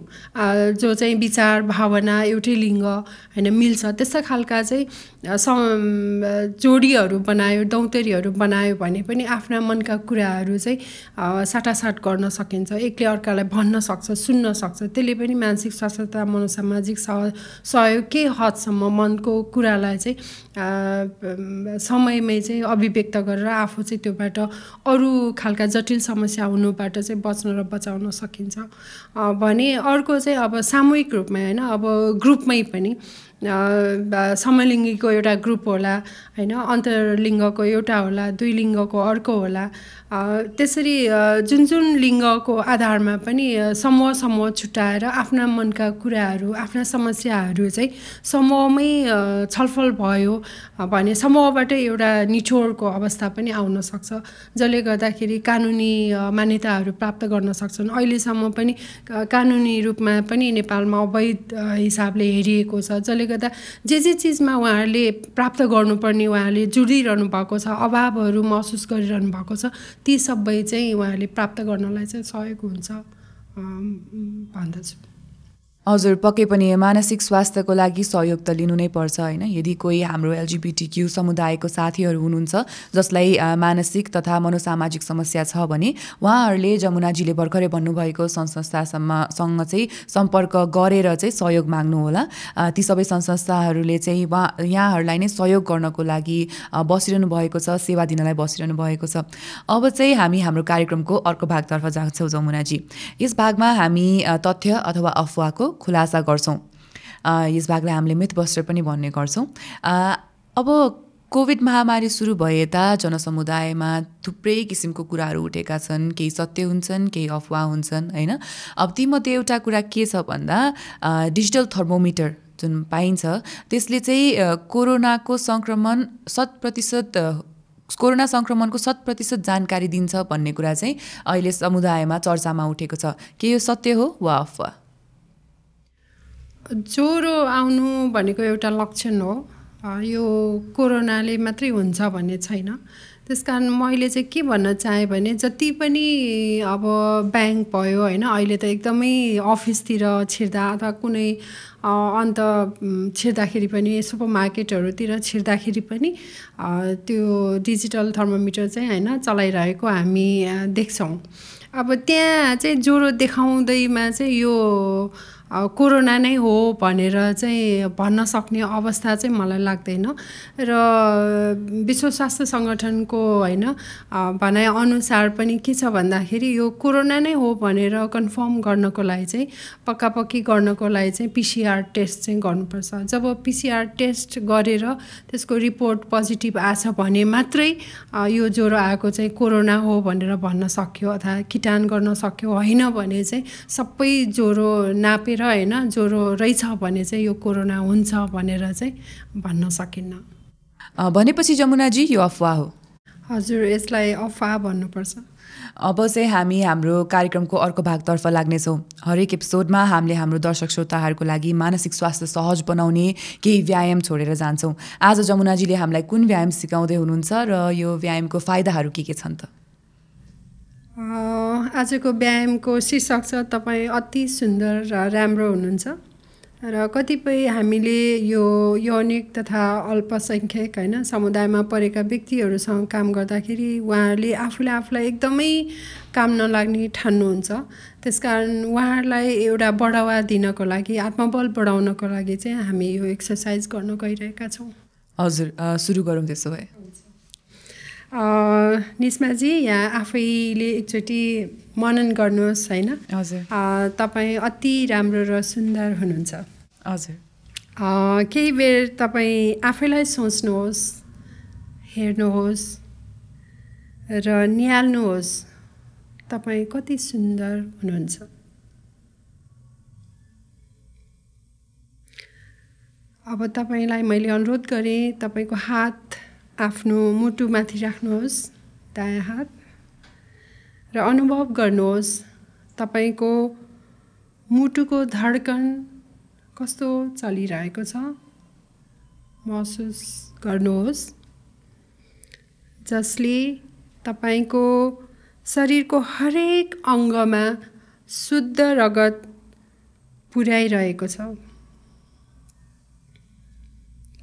जो चाहिँ विचार भावना एउटै लिङ्ग होइन मिल्छ त्यस्ता खालका चाहिँ जोडीहरू बनायो दौतरीहरू बनायो भने पनि आफ्ना मनका कुराहरू चाहिँ साटासाट गर्न सकिन्छ। एकले अर्कालाई भन्न सक्छ सुन्न सक्छ। त्यसले पनि मानसिक स्वास्थ्य तथा मनोसामाजिक सहयोग के हदसम्म मनको कुरालाई चाहिँ समयमै चाहिँ अभिव्यक्त गरेर आफू चाहिँ त्योबाट अरू खालका जटिल समस्या हुनुबाट चाहिँ बच्न र बचाउन सकिन्छ। भने अर्को चाहिँ अब सामूहिक रूपमा होइन अब ग्रुपमै पनि समलिङ्गीको एउटा ग्रुप होला होइन अन्तर्लिङ्गको एउटा होला दुई लिङ्गको अर्को होला। त्यसरी जुन जुन लिङ्गको आधारमा पनि समूह समूह छुट्याएर आफ्ना मनका कुराहरू आफ्ना समस्याहरू चाहिँ समूहमै छलफल भयो भने समूहबाट एउटा निचोडको अवस्था पनि आउन सक्छ। जसले गर्दाखेरि कानुनी मान्यताहरू प्राप्त गर्न सक्छन्। अहिलेसम्म पनि कानुनी रूपमा पनि नेपालमा अवैध हिसाबले हेरिएको छ। जसले गर्दा जे जे चिजमा उहाँहरूले प्राप्त गर्नुपर्ने उहाँहरूले जुडिरहनु भएको छ अभावहरू महसुस गरिरहनु भएको छ ती सबै चाहिँ उहाँहरूले प्राप्त गर्नलाई चाहिँ सहयोग हुन्छ। भन्दछु। हजुर पक्कै पनि मानसिक स्वास्थ्यको लागि सहयोग त लिनु नै पर्छ होइन? यदि कोही हाम्रो एलजिबिटी क्यु समुदायको साथीहरू हुनुहुन्छ जसलाई मानसिक तथा मनोसामाजिक समस्या छ भने उहाँहरूले जमुनाजीले भर्खरै भन्नुभएको संस्थासम्मसँग चाहिँ सम्पर्क गरेर चाहिँ सहयोग माग्नुहोला। ती सबै संस्थाहरूले चाहिँ उहाँ यहाँहरूलाई नै सहयोग गर्नको लागि बसिरहनु भएको छ सेवा दिनलाई बसिरहनु भएको छ। अब चाहिँ हामी हाम्रो कार्यक्रमको अर्को भागतर्फ जान्छौँ जमुनाजी। यस भागमा हामी तथ्य अथवा अफवाहको खुलासा गर्छौँ। यस भागलाई हामीले मिथबस्टर पनि भन्ने गर्छौँ। अब कोभिड महामारी सुरु भए यता जनसमुदायमा थुप्रै किसिमको कुराहरू उठेका छन्। केही सत्य हुन्छन् केही अफवाह हुन्छन् होइन? अब तीमध्ये एउटा कुरा के छ भन्दा डिजिटल थर्मोमिटर जुन पाइन्छ त्यसले चाहिँ कोरोनाको सङ्क्रमण शत प्रतिशत कोरोना सङ्क्रमणको शत प्रतिशत जानकारी दिन्छ भन्ने कुरा चाहिँ अहिले समुदायमा चर्चामा उठेको छ। के यो सत्य हो वा अफवाह? ज्वरो आउनु भनेको एउटा लक्षण हो। यो कोरोनाले मात्रै हुन्छ भन्ने छैन। त्यस कारण मैले चाहिँ के भन्न चाहेँ भने जति पनि अब ब्याङ्क भयो होइन अहिले त एकदमै अफिसतिर छिर्दा अथवा कुनै अन्त छिर्दाखेरि पनि सुपर मार्केटहरूतिर छिर्दाखेरि पनि त्यो डिजिटल थर्मोमिटर चाहिँ होइन चलाइरहेको हामी देख्छौँ। अब त्यहाँ चाहिँ ज्वरो देखाउँदैमा चाहिँ यो कोरोना नै हो भनेर चाहिँ भन्न सक्ने अवस्था चाहिँ मलाई लाग्दैन। र विश्व स्वास्थ्य सङ्गठनको होइन भनाइअनुसार पनि के छ भन्दाखेरि यो कोरोना नै हो भनेर कन्फर्म गर्नको लागि चाहिँ पक्का पक्की गर्नको लागि चाहिँ पिसिआर टेस्ट चाहिँ गर्नुपर्छ। जब पिसिआर टेस्ट गरेर त्यसको रिपोर्ट पोजिटिभ आछ भने मात्रै यो ज्वरो आएको चाहिँ कोरोना हो भनेर भन्न सक्यो अथवा किटान गर्न सक्यो होइन भने चाहिँ सबै ज्वरो नापेर होइन ज्वरो रहेछ भने चाहिँ यो कोरोना हुन्छ भनेर चाहिँ भन्न सकिन्न। भनेपछि जमुनाजी यो अफवाह हो। हजुर यसलाई अफवाह भन्नुपर्छ। अब चाहिँ हामी हाम्रो कार्यक्रमको अर्को भागतर्फ लाग्नेछौँ। हरेक एपिसोडमा हामीले हाम्रो दर्शक श्रोताहरूको लागि मानसिक स्वास्थ्य सहज बनाउने केही व्यायाम छोडेर जान्छौँ। आज जमुनाजीले हामीलाई कुन व्यायाम सिकाउँदै हुनुहुन्छ र यो व्यायामको फाइदाहरू के के छन् त? आजको व्यायामको शीर्षक छ तपाईँ अति सुन्दर र राम्रो हुनुहुन्छ। र कतिपय हामीले यो यौनिक तथा अल्पसङ्ख्यक होइन समुदायमा परेका व्यक्तिहरूसँग काम गर्दाखेरि उहाँहरूले आफूले आफूलाई एकदमै काम नलाग्ने ठान्नुहुन्छ। त्यसकारण उहाँहरूलाई एउटा बढावा दिनको लागि आत्मबल बढाउनको लागि चाहिँ हामी यो एक्सर्साइज गर्न गइरहेका छौँ। हजुर सुरु गरौँ त्यसो भए। निस्माजी यहाँ आफैले एकचोटि मनन गर्नुहोस् होइन? हजुर। तपाईँ अति राम्रो र सुन्दर हुनुहुन्छ। हजुर। केही बेर तपाईँ आफैलाई सोच्नुहोस् हेर्नुहोस् र निहाल्नुहोस् तपाईँ कति सुन्दर हुनुहुन्छ। अब तपाईँलाई मैले अनुरोध गरेँ तपाईँको हात आफ्नो मुटुमाथि राख्नुहोस् दायाँ हात। र अनुभव गर्नुहोस् तपाईँको मुटुको धड्कन कस्तो चलिरहेको छ। महसुस गर्नुहोस् जसले तपाईँको शरीरको हरेक अङ्गमा शुद्ध रगत पुर्याइरहेको छ।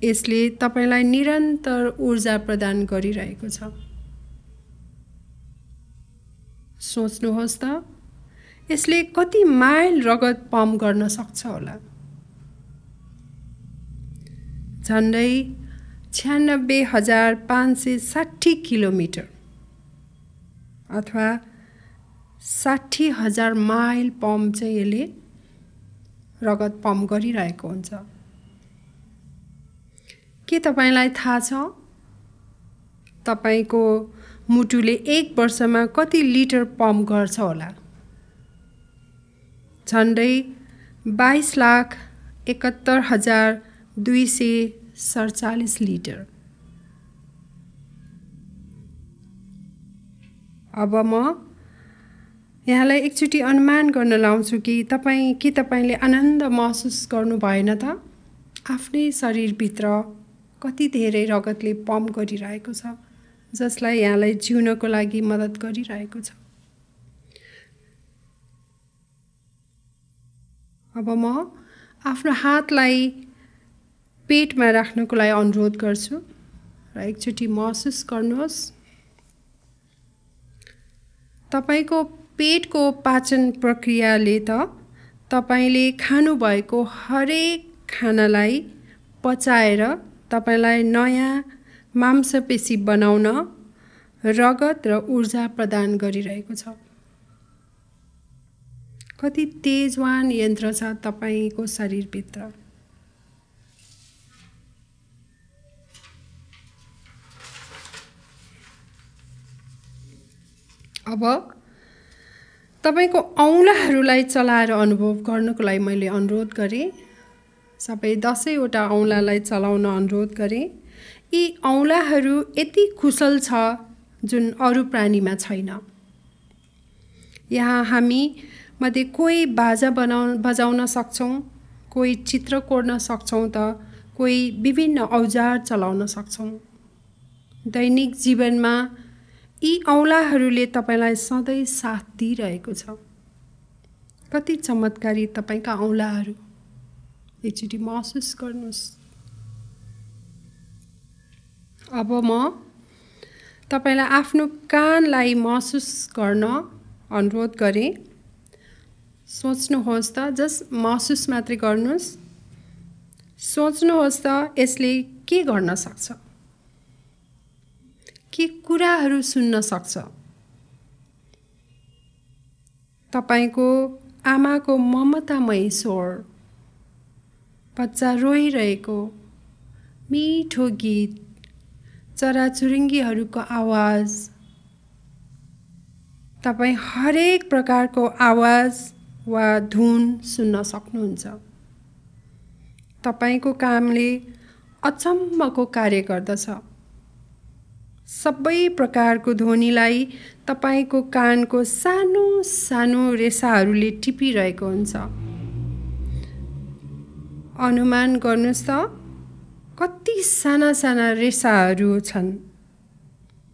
यसले तपाईँलाई निरन्तर ऊर्जा प्रदान गरिरहेको छ। सोच्नुहोस् त यसले कति माइल रगत पम्प गर्न सक्छ होला? झन्डै छ्यानब्बे हजार पाँच सय साठी किलोमिटर अथवा साठी हजार माइल पम्प चाहिँ यसले रगत पम्प गरिरहेको हुन्छ। के तपाईँलाई थाहा छ? तपाईँको मुटुले एक वर्षमा कति लिटर पम्प गर्छ होला? झन्डै बाइस लाख एकहत्तर हजार दुई सय सडचालिस लिटर। अब म यहाँलाई एकचोटि अनुमान गर्न लाउँछु कि तपाईँ के तपाईँले आनन्द महसुस गर्नु भएन त? आफ्नै शरीरभित्र कति धेरै रगतले पम्प गरिरहेको छ जसलाई यहाँलाई जिउनको लागि मद्दत गरिरहेको छ। अब म आफ्नो हातलाई पेटमा राख्नको लागि अनुरोध गर्छु र एकचोटि महसुस गर्नुहोस्। तपाईँको पेटको पाचन प्रक्रियाले त तपाईँले खानुभएको हरेक खानालाई पचाएर तपाईँलाई नयाँ मांसपेशी बनाउन रगत र ऊर्जा प्रदान गरिरहेको छ। कति तेजवान यन्त्र छ तपाईँको शरीरभित्र। अब तपाईँको औँलाहरूलाई चलाएर अनुभव गर्नको लागि मैले अनुरोध गरेँ। सबै दसैँवटा औँलालाई चलाउन अनुरोध गरेँ। यी औँलाहरू यति कुशल छ जुन अरू प्राणीमा छैन। यहाँ हामी मध्ये कोही बाजा बनाउ बजाउन सक्छौँ कोही चित्र कोर्न सक्छौँ त कोही विभिन्न औजार चलाउन सक्छौँ। दैनिक जीवनमा यी औँलाहरूले तपाईँलाई सधैँ साथ दिइरहेको छ। कति चमत्कारी तपाईँका औँलाहरू। एकचोटि महसुस गर्नुहोस् अब म तपाईँलाई आफ्नो कानलाई महसुस गर्न अनुरोध गरेँ। सोच्नुहोस् त जस्ट महसुस मात्रै गर्नुहोस् सोच्नुहोस् त यसले के गर्न सक्छ? के कुराहरू सुन्न सक्छ? तपाईँको आमाको ममतामय स्वर बच्चा रोइरहेको मिठो गीत चराचुरुङ्गीहरूको आवाज। तपाईँ हरेक प्रकारको आवाज वा धुन सुन्न सक्नुहुन्छ। तपाईँको कामले अचम्मको कार्य गर्दछ। सबै प्रकारको ध्वनिलाई तपाईँको कानको सानो सानो रेसाहरूले टिपिरहेको हुन्छ। अनुमान गर्नुहोस् त कति साना साना रेसाहरू छन्?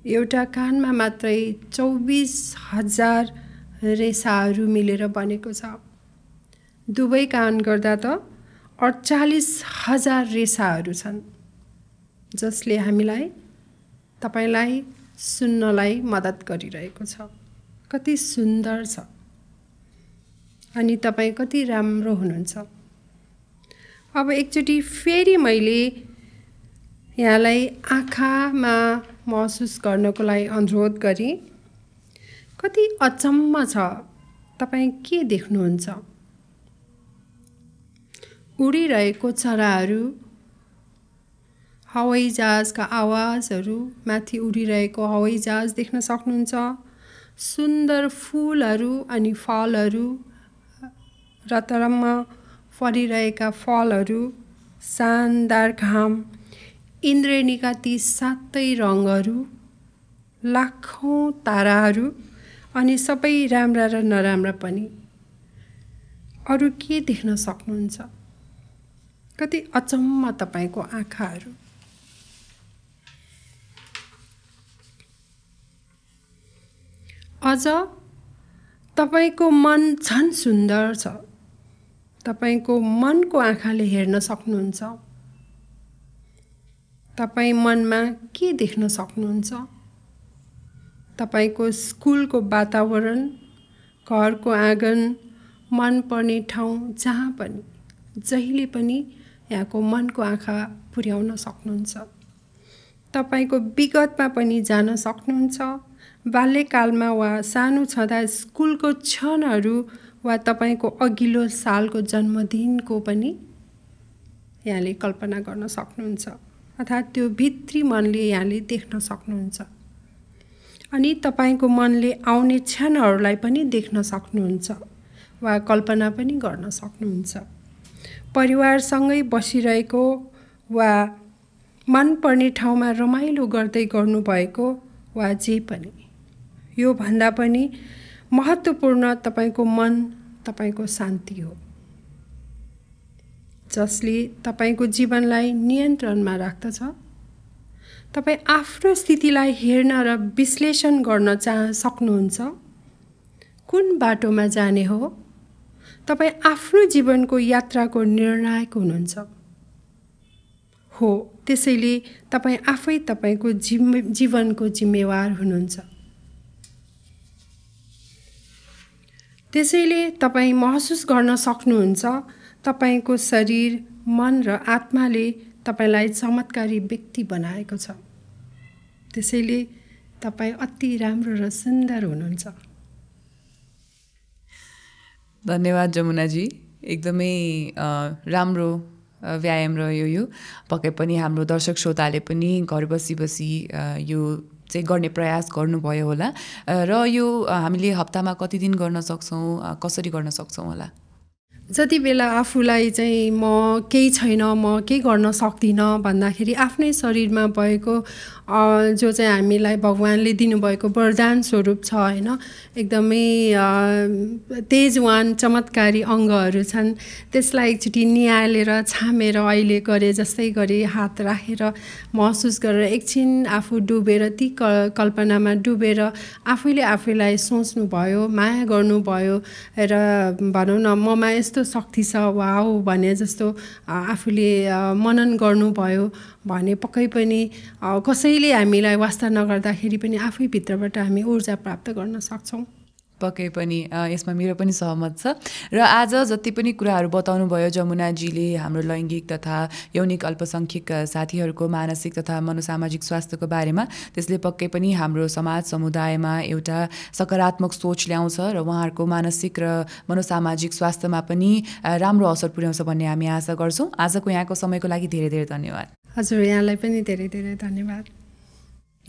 एउटा कानमा मात्रै चौबिस हजार रेसाहरू मिलेर बनेको छ। दुवै कान गर्दा त अडचालिस हजार रेसाहरू छन् जसले हामीलाई तपाईँलाई सुन्नलाई मद्दत गरिरहेको छ। कति सुन्दर छ। अनि तपाईँ कति राम्रो हुनुहुन्छ। अब एकचोटि फेरि मैले यहाँलाई आँखामा महसुस गर्नको लागि अनुरोध गरेँ कति अचम्म छ तपाईँ के देख्नुहुन्छ? उडिरहेको चराहरू हवाईजहाजका आवाजहरू माथि उडिरहेको हवाईजहाज देख्न सक्नुहुन्छ। सुन्दर फुलहरू अनि फलहरू रतरम्म फलिरहेका फलहरू शानदार घाम इन्द्रेणीका ती सातै रङहरू लाखौँ ताराहरू अनि सबै राम्रा र नराम्रा पनि। अरू के देख्न सक्नुहुन्छ? कति अचम्म तपाईँको आँखाहरू। अझ तपाईँको मन झन् सुन्दर छ। तपाईँको मनको आँखाले हेर्न सक्नुहुन्छ? तपाईँ मनमा के देख्न सक्नुहुन्छ? तपाईँको स्कुलको वातावरण घरको आँगन मनपर्ने ठाउँ जहाँ पनि जहिले पनि यहाँको मनको आँखा पुर्याउन सक्नुहुन्छ। तपाईँको विगतमा पनि जान सक्नुहुन्छ। बाल्यकालमा वा सानो छँदा स्कुलको क्षणहरू वा तपाईँको अघिल्लो सालको जन्मदिनको पनि यहाँले कल्पना गर्न सक्नुहुन्छ। अर्थात् त्यो भित्री मनले यहाँले देख्न सक्नुहुन्छ। अनि तपाईँको मनले आउने क्षणहरूलाई पनि देख्न सक्नुहुन्छ वा कल्पना पनि गर्न सक्नुहुन्छ। परिवारसँगै बसिरहेको वा मनपर्ने ठाउँमा रमाइलो गर्दै गर्नुभएको वा जे पनि। योभन्दा पनि महत्त्वपूर्ण तपाईँको मन तपाईँको शान्ति हो। जसले तपाईँको जीवनलाई नियन्त्रणमा राख्दछ। तपाईँ आफ्नो स्थितिलाई हेर्न र विश्लेषण गर्न चाह सक्नुहुन्छ। कुन बाटोमा जाने हो? तपाईँ आफ्नो जीवनको यात्राको निर्णायक हुनुहुन्छ। हो त्यसैले तपाईँ आफै तपाईँको जिम्मे जीवनको जिम्मेवार हुनुहुन्छ। त्यसैले तपाईँ महसुस गर्न सक्नुहुन्छ तपाईँको शरीर मन र आत्माले तपाईँलाई चमत्कारी व्यक्ति बनाएको छ। त्यसैले तपाईँ अति राम्रो र सुन्दर हुनुहुन्छ। धन्यवाद जमुनाजी। एकदमै राम्रो व्यायाम रह्यो यो। पक्कै पनि हाम्रो दर्शक श्रोताले पनि घर बसी बसी यो चाहिँ गर्ने प्रयास गर्नुभयो होला। र यो हामीले हप्तामा कति दिन गर्न सक्छौँ? कसरी गर्न सक्छौँ होला? जति बेला आफूलाई चाहिँ म केही छैन म केही गर्न सक्दिनँ भन्दाखेरि आफ्नै शरीरमा भएको जो चाहिँ हामीलाई भगवान्ले दिनुभएको वरदान स्वरूप छ होइन? एकदमै तेजवान चमत्कारी अङ्गहरू छन्। त्यसलाई एकचोटि निहालेर छामेर अहिले गरे जस्तै गरी हात राखेर महसुस गरेर एकछिन आफू डुबेर ती क कल्पनामा डुबेर आफैले आफैलाई सोच्नुभयो माया गर्नुभयो र भनौँ न ममा यस्तो शक्ति छ वा हो भने जस्तो आफूले मनन गर्नुभयो। भने पक्कै पनि कसैले हामीलाई वास्ता नगर्दाखेरि पनि आफै भित्रबाट हामी ऊर्जा प्राप्त गर्न सक्छौँ। पक्कै पनि यसमा मेरो पनि सहमत छ। र आज जति पनि कुराहरू बताउनु भयो जमुनाजीले हाम्रो लैङ्गिक तथा यौनिक अल्पसङ्ख्यक साथीहरूको मानसिक तथा मनोसामाजिक स्वास्थ्यको बारेमा त्यसले पक्कै पनि हाम्रो समाज समुदायमा एउटा सकारात्मक सोच ल्याउँछ र उहाँहरूको मानसिक र मनोसामाजिक स्वास्थ्यमा पनि राम्रो असर पुर्याउँछ भन्ने हामी आशा गर्छौँ। आजको यहाँको समयको लागि धेरै धेरै धन्यवाद। हजुर यहाँलाई पनि धेरै धेरै धन्यवाद।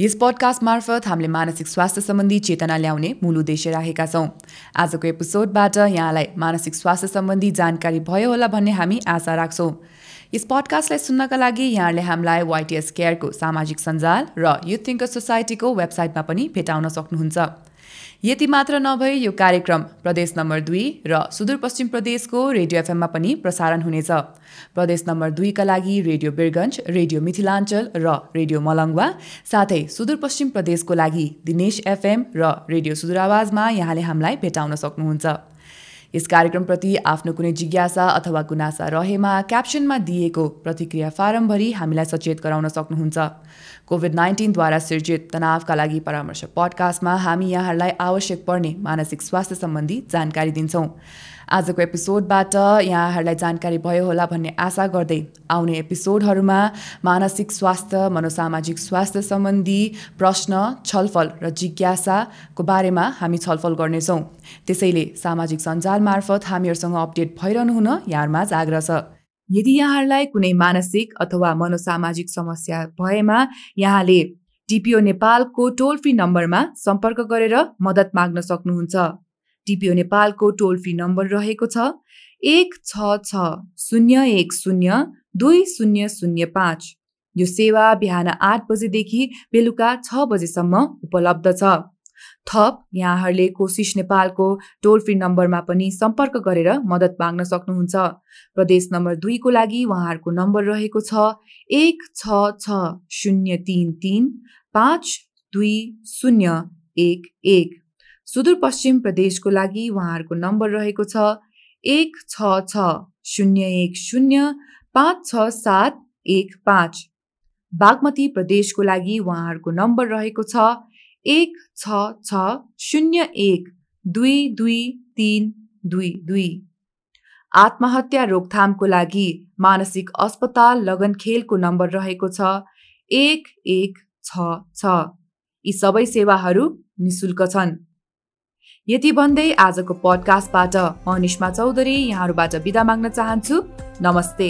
यस पडकास्ट मार्फत हामीले मानसिक स्वास्थ्य सम्बन्धी चेतना ल्याउने मूल उद्देश्य राखेका छौँ। आजको एपिसोडबाट यहाँलाई मानसिक स्वास्थ्य सम्बन्धी जानकारी भयो होला भन्ने हामी आशा राख्छौँ। यस पडकास्टलाई सुन्नका लागि यहाँले हामीलाई वाइटिएस केयरको सामाजिक सञ्जाल र युथ थिङ्कर सोसाइटीको वेबसाइटमा पनि भेटाउन सक्नुहुन्छ। यति मात्र नभई यो कार्यक्रम प्रदेश नम्बर दुई र सुदूरपश्चिम प्रदेशको रेडियो एफएममा पनि प्रसारण हुनेछ। प्रदेश नम्बर दुईका लागि रेडियो बिरगन्ज रेडियो मिथिलाञ्चल र रेडियो मलङ्वा साथै सुदूरपश्चिम प्रदेशको लागि दिनेश एफएम र रेडियो सुदूरावाजमा यहाँले हामीलाई भेटाउन सक्नुहुन्छ। यस कार्यक्रमप्रति आफ्नो कुनै जिज्ञासा अथवा गुनासा रहेमा क्याप्सनमा दिएको प्रतिक्रिया फारमभरि हामीलाई सचेत गराउन सक्नुहुन्छ। कोभिड नाइन्टिनद्वारा सिर्जित तनावका लागि परामर्श पडकास्टमा हामी यहाँहरूलाई आवश्यक पर्ने मानसिक स्वास्थ्य सम्बन्धी जानकारी दिन्छौँ। आजको एपिसोडबाट यहाँहरूलाई जानकारी भयो होला भन्ने आशा गर्दै आउने एपिसोडहरूमा मानसिक स्वास्थ्य मनोसामाजिक स्वास्थ्य सम्बन्धी प्रश्न छलफल र जिज्ञासाको बारेमा हामी छलफल गर्नेछौँ। त्यसैले सामाजिक सञ्जाल मार्फत हामीहरूसँग अपडेट भइरहनु हुन यहाँहरूमा आग्रह छ। यदि यहाँहरूलाई कुनै मानसिक अथवा मनोसामाजिक समस्या भएमा यहाँले टिपिओ नेपालको टोल फ्री नम्बरमा सम्पर्क गरेर मद्दत माग्न सक्नुहुन्छ। टिपिओ नेपालको टोल फ्री नम्बर रहेको छ। एक छ छ शून्य एक शून्य दुई शून्य शून्य पाँच। यो सेवा बिहान आठ बजेदेखि बेलुका छ बजेसम्म उपलब्ध छ। थप यहाँहरूले कोसिस नेपालको टोल फ्री नम्बरमा पनि सम्पर्क गरेर मद्दत माग्न सक्नुहुन्छ। प्रदेश नम्बर दुईको लागि उहाँहरूको नम्बर रहेको छ। एक छ छ शून्य तिन तिन पाँच दुई शून्य एक एक। सुदूरपश्चिम प्रदेशको लागि उहाँहरूको नम्बर रहेको छ एक छ छ शून्य एक शून्य पाँच छ सात एक पाँच। बागमती प्रदेशको लागि उहाँहरूको नम्बर रहेको छ एक छ छ शून्य एक दुई दुई तिन दुई दुई। आत्महत्या रोकथामको लागि मानसिक अस्पताल लगनखेलको नम्बर रहेको छ एक एक छ छ। यी सबै सेवाहरू निशुल्क छन्। यति भन्दै आजको पडकास्टबाट म निष्मा चौधरी यहाँहरूबाट बिदा माग्न चाहन्छु। नमस्ते।